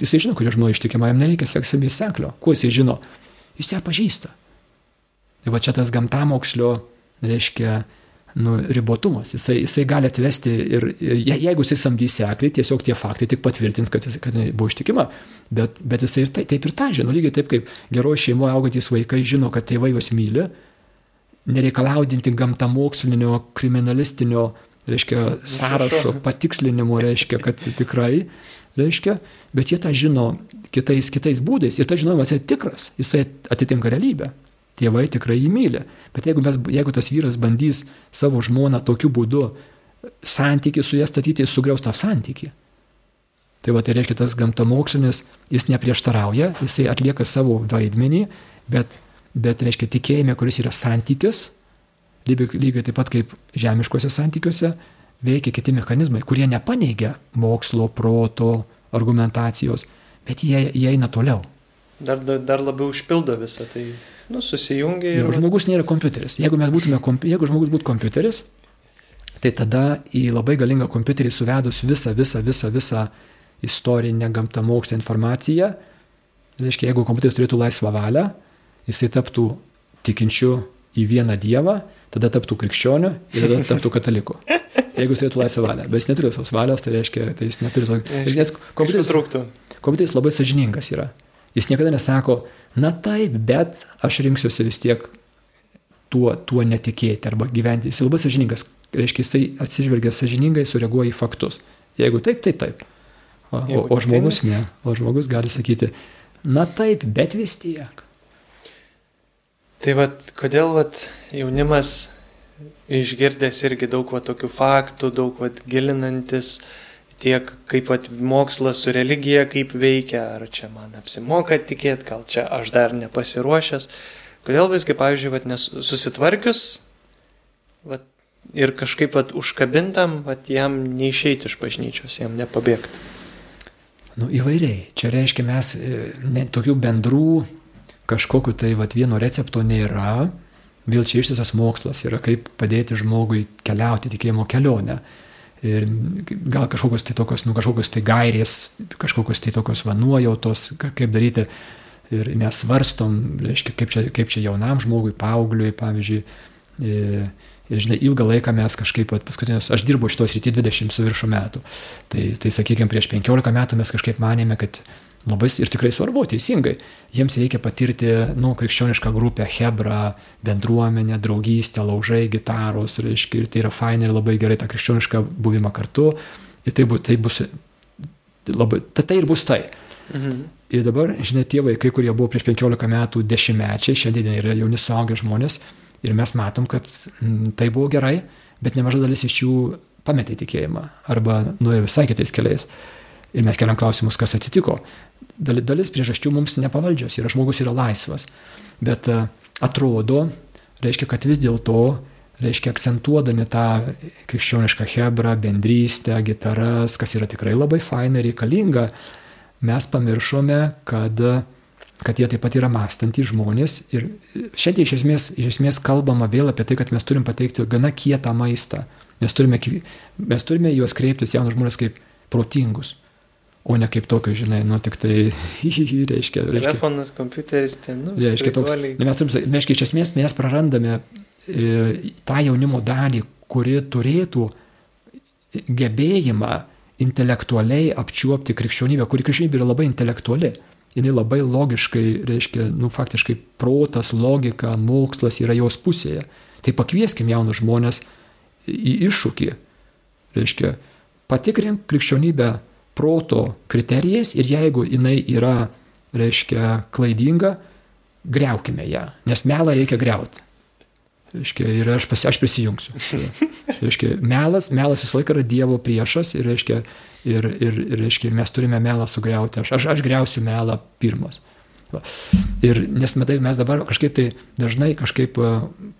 jisai žino, kuria žmona ištikima, jam nereikia seksami seklio. Kuo jisai žino? Jis ją pažįsta. Tai va čia tas gamtamokslio, reiškia, nu, ribotumas. Jisai, jisai gali atvesti ir, ir je- jeigu jisai samdys seklį, tiesiog tie faktai tik patvirtins, kad, jis, kad jinai buvo ištikima. Bet, bet jisai ir tai, taip ir tą žino. Lygiai taip kaip geroje šeimoje augantys vaikai žino, kad tėvai juos myli, nereikalaudinti gamtamokslinio, kriminalistinio, reiškia, sąrašo patikslinimo, reiškia, kad tikrai, reiškia, bet jie tą žino kitais, kitais būdais ir tas žinojimas yra tikras, jisai atitinka realybę. Tėvai tikrai jį myli. Bet jeigu, mes, jeigu tas vyras bandys savo žmoną tokiu būdu santykių su ja statyti, jis sugriaus tą santykių. Tai va, tai reiškia, tas gamtamokslinis, jis neprieštarauja, jisai atlieka savo vaidmenį, bet, bet reiškia, tikėjime, kuris yra santykis, lygiai taip pat kaip žemiškose santykiuose, veikia kiti mechanizmai, kurie nepaneigia mokslo, proto, argumentacijos, bet jie, jie eina toliau. Dar, dar, dar labiau užpildo visą, tai nu, susijungia ir... Ir žmogus nėra kompiuteris. Jeigu, mes būtume, jeigu žmogus būtų kompiuteris, tai tada į labai galingą kompiuterį suvedus visą, visą, visą, visą istorinę gamtamokslę informaciją, reiškia, jeigu kompiuteris turėtų laisvą valią, jisai taptų tikinčiu į vieną dievą, tada taptų krikščioniu ir tada taptų kataliku. Jeigu jis turėtų laisvą valią. Bet jis neturi tos valios, tai reiškia, tai jis neturi to. Nes kompiuteris, kompiuteris labai sažiningas yra. Jis niekada nesako, na taip, bet aš rinksiuosi vis tiek tuo, tuo netikėti arba gyventi. Jis labai sažiningas. Reiškia, jisai atsižvelgia sažiningai, sureaguoja į faktus. Jeigu taip, tai taip. O, o, o ne, žmogus ne. O žmogus gali sakyti, na taip, bet vis tiek. Tai vad, kodėl vad jaunimas išgirdęs irgi daug va tokių faktų, daug va gilinantis tiek kaip vat mokslas su religija kaip veikia, ar čia man apsimoka tikėti, gal čia aš dar nepasiruošęs. Kodėl visgi, pavyzdžiui, vat nesusitvarkius vat, ir kažkaip vat užkabintam, vat jam neišeiti iš bažnyčios, jam nepabėgti. Nu, įvairiai. Čia reiškia, mes e, ne, tokių bendrų kažkokiu tai vat, vieno recepto nėra. Vėl čia ištisas mokslas yra, kaip padėti žmogui keliauti tikėjimo kelionę. Ir gal kažkokios tai tokios, nu, kažkokios tai gairės, kažkokios tai tokios vanuojautos, kaip daryti. Ir mes svarstom, reiškia, kaip čia, kaip čia jaunam žmogui, paaugliui, pavyzdžiui. Ir, ir žinai, ilgą laiką mes kažkaip, paskutinius, aš dirbu šito srity 20 su viršų metų. Tai, tai sakykime, prieš 15 metų mes kažkaip manėme, kad labai ir tikrai svarbu, teisingai. Jiems reikia patirti, nu, krikščionišką grupę, hebrą, bendruomenę, draugystę, laužai, gitaros, reiškia, ir tai yra fainai ir labai gerai tą krikščionišką buvimą kartu. Ir tai, bu, tai bus, labai, tai, tai ir bus tai. Mhm. Ir dabar, žinai, tie vaikai, kurie buvo prieš 15 metų dešimtmečiai, šiandien yra jauni suaugę žmonės ir mes matom, kad m, tai buvo gerai, bet nemaža dalis iš jų pametė tikėjimą arba nuėjo visai kitais keliais. Ir mes keliam klausimus, kas atsitiko dalis priežasčių mums nepavaldžios ir žmogus yra laisvas. Bet e, atrodo, reiškia, kad vis dėlto, reiškia, akcentuodami tą krikščionišką hebrą, bendrystę, gitaras, kas yra tikrai labai faina ir reikalinga, mes pamiršome, kad, kad jie taip pat yra mąstantys žmonės. Ir šiandien iš esmės, iš esmės kalbama vėl apie tai, kad mes turim pateikti gana kietą maistą. Mes turime, mes turime juos kreiptis, jaunus žmonės, kaip protingus o ne kaip tokio, žinai, nu tik tai, reiškia, reiškia. Telefonas, kompiuteris, ten, nu, reiškia, toks, ne, mes reiškia, iš esmės mes prarandame e, tą jaunimo dalį, kuri turėtų gebėjimą intelektualiai apčiuopti krikščionybę, kuri krikščionybė yra labai intelektuali. Jis labai logiškai, reiškia, nu faktiškai protas, logika, mokslas yra jos pusėje. Tai pakvieskim jaunus žmonės į iššūkį. Reiškia, patikrink krikščionybę proto kriterijais ir jeigu jinai yra, reiškia, klaidinga, greukime ją, nes melą reikia greuti. Reiškia, ir aš, pasi, aš prisijungsiu. Reiškia, melas, melas visą laiką yra Dievo priešas ir, reiškia, ir, ir, ir reiškia, mes turime melą sugriauti. Aš, aš, aš greusiu melą pirmas. Ir nes matai, mes dabar kažkaip tai dažnai kažkaip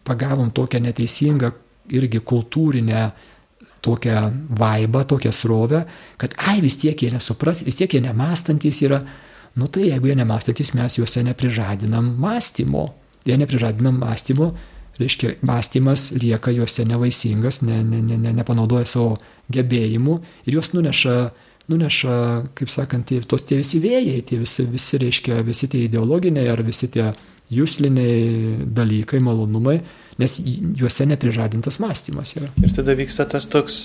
pagavom tokią neteisingą irgi kultūrinę tokią vaibą, tokią srovę, kad ai vis tiek jie nesupras, vis tiek jie nemastantis yra. Nu tai jeigu jie nemastantis, mes juose neprižadinam mąstymo. Jie neprižadinam mąstymo, reiškia, mąstymas lieka juose nevaisingas, ne, ne, ne, ne, nepanaudoja savo gebėjimų ir juos nuneša, nuneša, kaip sakant, tie, tos tie visi vėjai, tie visi, visi, reiškia, visi tie ideologiniai ar visi tie jūsliniai dalykai, malonumai, nes juose neprižadintas mąstymas yra. Ir tada vyksta tas toks,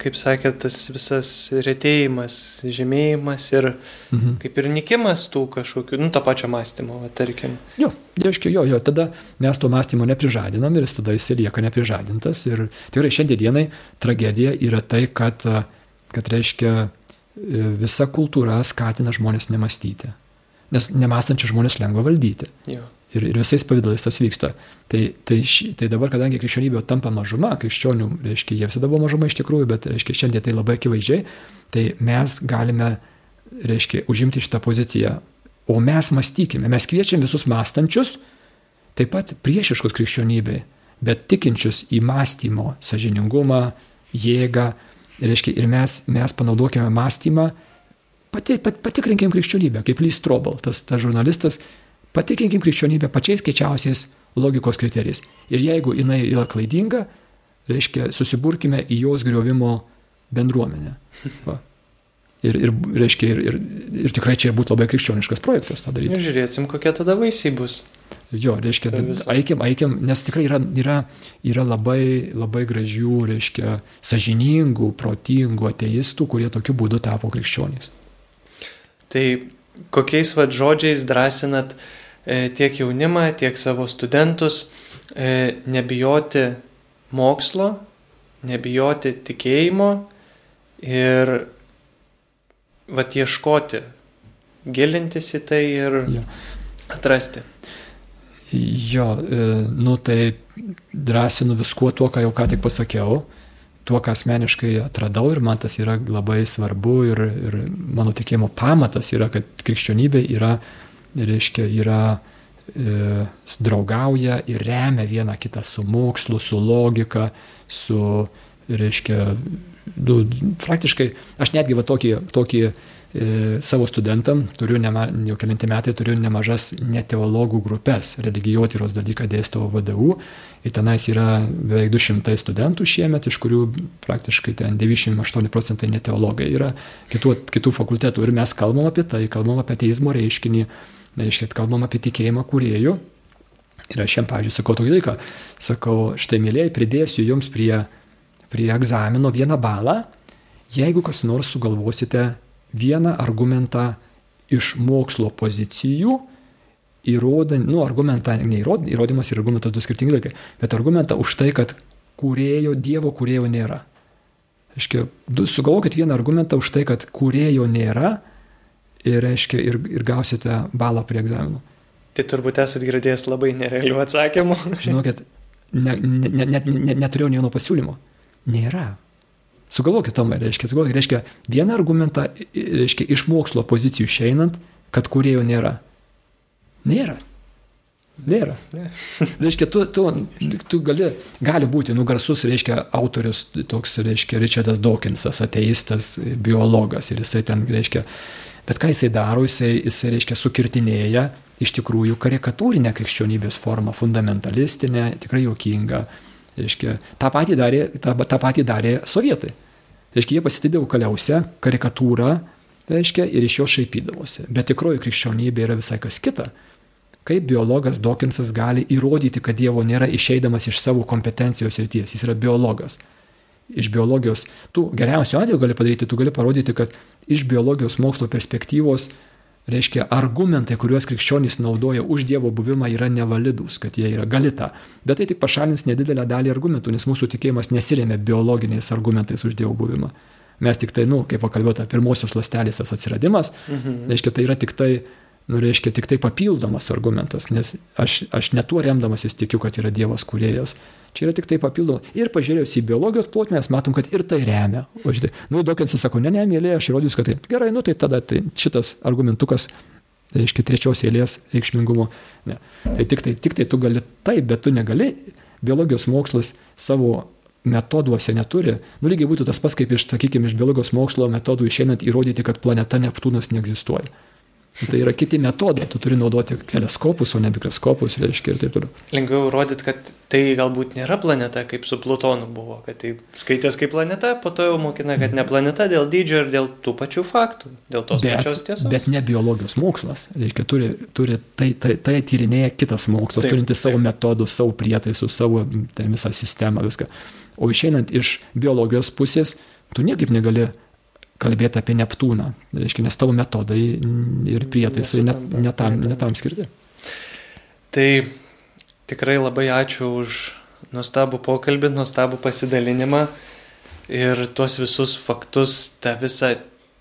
kaip sakė, tas visas retėjimas, žemėjimas ir mhm. kaip ir nikimas tų kažkokių, nu, to pačio mąstymo, va, tarkim. Jo, reiškia, jo, jo, tada mes to mąstymo neprižadinam ir tada jis lieka neprižadintas. Ir tikrai šiandienai tragedija yra tai, kad, kad reiškia, visa kultūra skatina žmonės nemastyti. Nes nemastančių žmonės lengva valdyti. Jo ir, ir visais pavydalais tas vyksta. Tai, tai, tai dabar, kadangi krikščionybė tampa mažuma, krikščionių, reiškia, jie visada buvo mažuma iš tikrųjų, bet, reiškia, šiandien tai labai akivaizdžiai, tai mes galime, reiškia, užimti šitą poziciją. O mes mąstykime, mes kviečiam visus mąstančius, taip pat priešiškus krikščionybei, bet tikinčius į mąstymo sažiningumą, jėgą, reiškia, ir mes, mes panaudokime mąstymą, pati, pat, patikrinkim krikščionybę, kaip Lys Trobal, tas, tas žurnalistas, Patikinkim krikščionybę pačiais skaičiausiais logikos kriterijais. Ir jeigu jinai yra klaidinga, reiškia, susiburkime į jos griovimo bendruomenę. Va. Ir, ir, reiškia, ir, ir, ir tikrai čia būtų labai krikščioniškas projektas tą daryti. Ir žiūrėsim, kokie tada vaisiai bus. Jo, reiškia, aikim, aikim, nes tikrai yra, yra, yra labai, labai gražių, reiškia, sažiningų, protingų ateistų, kurie tokiu būdu tapo krikščionys. Tai kokiais vad žodžiais drąsinat e, tiek jaunimą, tiek savo studentus e, nebijoti mokslo, nebijoti tikėjimo ir vad ieškoti, gilintis į tai ir jo. atrasti. Jo, e, nu tai drąsinu viskuo tuo, ką jau ką tik pasakiau tuo, ką asmeniškai atradau ir man tas yra labai svarbu ir, ir mano tikėjimo pamatas yra, kad krikščionybė yra, reiškia, yra e, draugauja ir remia vieną kitą su mokslu, su logika, su, reiškia, du, praktiškai, aš netgi va tokį, tokį savo studentam, turiu nema, jau kelinti metai, turiu nemažas neteologų grupės, religijotyros dalyką dėstau VDU ir tenais yra beveik 200 studentų šiemet, iš kurių praktiškai ten 98 procentai neteologai yra kitų, kitų fakultetų. Ir mes kalbam apie tai, kalbam apie teizmo reiškinį, reiškia, kalbam apie tikėjimą kuriejų. Ir aš jam, pavyzdžiui, sakau tokį dalyką, sakau, štai mėlyjei, pridėsiu jums prie, prie egzamino vieną balą, jeigu kas nors sugalvosite vieną argumentą iš mokslo pozicijų, įrodant, nu, argumentą, ne įrod, įrodymas ir argumentas du skirtingi dalykai, bet argumentą už tai, kad kūrėjo, Dievo kūrėjo nėra. Aiškiai, sugalvokit vieną argumentą už tai, kad kūrėjo nėra ir, aiškiai, ir, ir gausite balą prie egzaminų. Tai turbūt esate girdėjęs labai nerealių atsakymų. Žinokit, ne, ne, ne, ne, ne, neturėjau nei vieno pasiūlymo. Nėra. Sugalvokit tomą, reiškia, sugalvokit, reiškia, vieną argumentą, reiškia, iš mokslo pozicijų išeinant, kad kurėjo nėra. Nėra. Nėra. Ne. Reiškia, tu, tu, tu gali, gali būti, nu, garsus, reiškia, autorius, toks, reiškia, Richardas Dawkinsas, ateistas, biologas ir jisai ten, reiškia, bet ką jisai daro, jisai, jisai reiškia, sukirtinėja iš tikrųjų karikatūrinę krikščionybės formą, fundamentalistinę, tikrai juokingą Reiškia, tą patį darė, tą, tą patį darė sovietai. Reiškia, jie pasitydavo kaliausią karikatūrą, reiškia, ir iš jo šaipydavosi. Bet tikroji krikščionybė yra visai kas kita. Kaip biologas Dokinsas gali įrodyti, kad Dievo nėra išeidamas iš savo kompetencijos ryties, jis yra biologas. Iš biologijos, tu geriausiu atveju gali padaryti, tu gali parodyti, kad iš biologijos mokslo perspektyvos reiškia, argumentai, kuriuos krikščionys naudoja už Dievo buvimą, yra nevalidus, kad jie yra galita. Bet tai tik pašalins nedidelę dalį argumentų, nes mūsų tikėjimas nesiremia biologiniais argumentais už Dievo buvimą. Mes tik tai, nu, kaip pakalbėta, pirmosios lastelės tas atsiradimas, mhm. reiškia, tai yra tik tai nu, reiškia tik tai papildomas argumentas, nes aš, aš netuo remdamasis tikiu, kad yra Dievas kuriejas. Čia yra tik tai papildoma. Ir pažiūrėjus į biologijos plotmę, mes matom, kad ir tai remia. O šitai, nu, Dokinsas sako, ne, ne, mėlyje, aš įrodysiu, kad tai gerai, nu tai tada tai šitas argumentukas, tai reiškia trečios eilės reikšmingumo. Ne. Tai tik tai, tik tai tu gali taip, bet tu negali. Biologijos mokslas savo metoduose neturi. Nu lygiai būtų tas pats, kaip iš, sakykime, iš biologijos mokslo metodų išeinant įrodyti, kad planeta Neptūnas neegzistuoja. Tai yra kiti metodai, tu turi naudoti teleskopus, o ne mikroskopus, reiškia ir taip toliau. Lengviau rodyti, kad tai galbūt nėra planeta, kaip su Plutonu buvo, kad tai skaitės kaip planeta, po to jau mokina, kad ne planeta dėl dydžio ir dėl tų pačių faktų, dėl tos bet, pačios tiesos. Bet ne biologijos mokslas, reiškia, turi, turi tai, tai, tai tyrinėja kitas mokslas, turintis savo metodus, savo prietaisus, savo ten, visą sistemą, viską. O išeinant iš biologijos pusės, tu niekaip negali kalbėti apie Neptūną. Reiškia, nes tavo metodai ir prietaisai net, netam, netam skirti. Tai tikrai labai ačiū už nuostabų pokalbį, nuostabų pasidalinimą ir tuos visus faktus, tą visą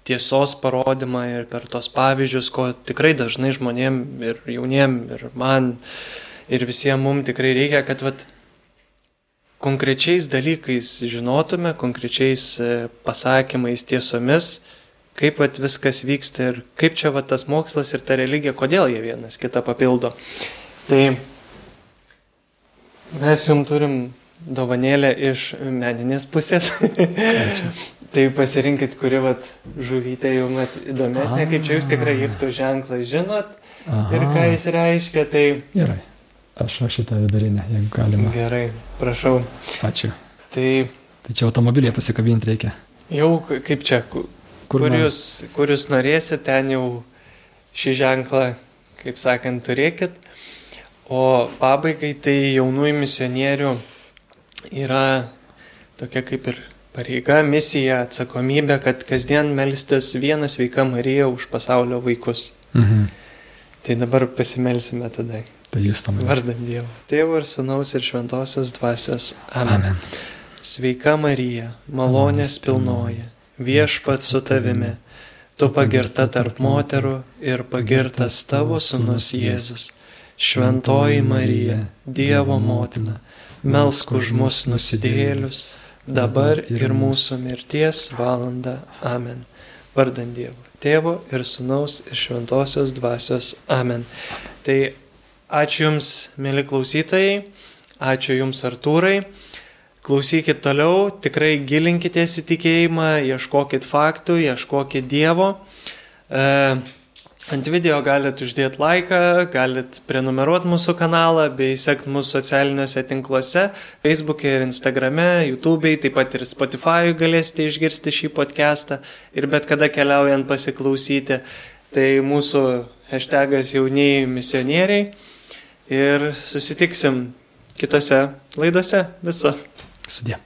tiesos parodymą ir per tos pavyzdžius, ko tikrai dažnai žmonėm ir jauniem ir man ir visiems mums tikrai reikia, kad vat, konkrečiais dalykais žinotume, konkrečiais e, pasakymais, tiesomis, kaip vat, viskas vyksta ir kaip čia vat, tas mokslas ir ta religija, kodėl jie vienas kitą papildo. Tai mes jums turim dovanėlę iš meninės pusės. tai pasirinkit, kuri vat, žuvytė jums įdomesnė, kaip čia jūs tikrai įktų ženklą žinot Aha. ir ką jis reiškia. Tai... Gerai. Aš šitą vidurinę, jeigu galima. Gerai, prašau. Ačiū. Tai, tai čia automobilėje pasikabinti reikia. Jau kaip čia, kur, kur, jūs, kur jūs norėsit, ten jau šį ženklą, kaip sakant, turėkit. O pabaigai tai jaunųjų misionierių yra tokia kaip ir pareiga, misija, atsakomybė, kad kasdien melstis vieną sveiką Mariją už pasaulio vaikus. Mhm. Tai dabar pasimelsime tada. Tam. Vardant Dievo. Tėvo ir Sūnaus ir Šventosios Dvasios. Amen. Amen. Sveika Marija, malonės pilnoji, viešpat su tavimi, tu pagirta tarp moterų ir pagirtas tavo Sūnus Jėzus. Šventoji Marija, Dievo motina, melsk už mus nusidėlius, dabar ir mūsų mirties valanda. Amen. Vardant Dievo. Tėvo ir Sūnaus ir Šventosios Dvasios. Amen. Tai Ačiū Jums, mėly klausytojai, ačiū Jums Artūrai. Klausykit toliau, tikrai gilinkitės į tikėjimą, ieškokit faktų, ieškokit Dievo. E, Ant video galite uždėti laiką, galite prenumeruoti mūsų kanalą bei sekti mūsų socialiniuose tinkluose - Facebook'e ir Instagram'e, YouTube'e, taip pat ir Spotify'u galėsite išgirsti šį podcastą ir bet kada keliaujant pasiklausyti. Tai mūsų hashtagas jaunieji misionieriai ir susitiksim kitose laidose. Viso. Sudė.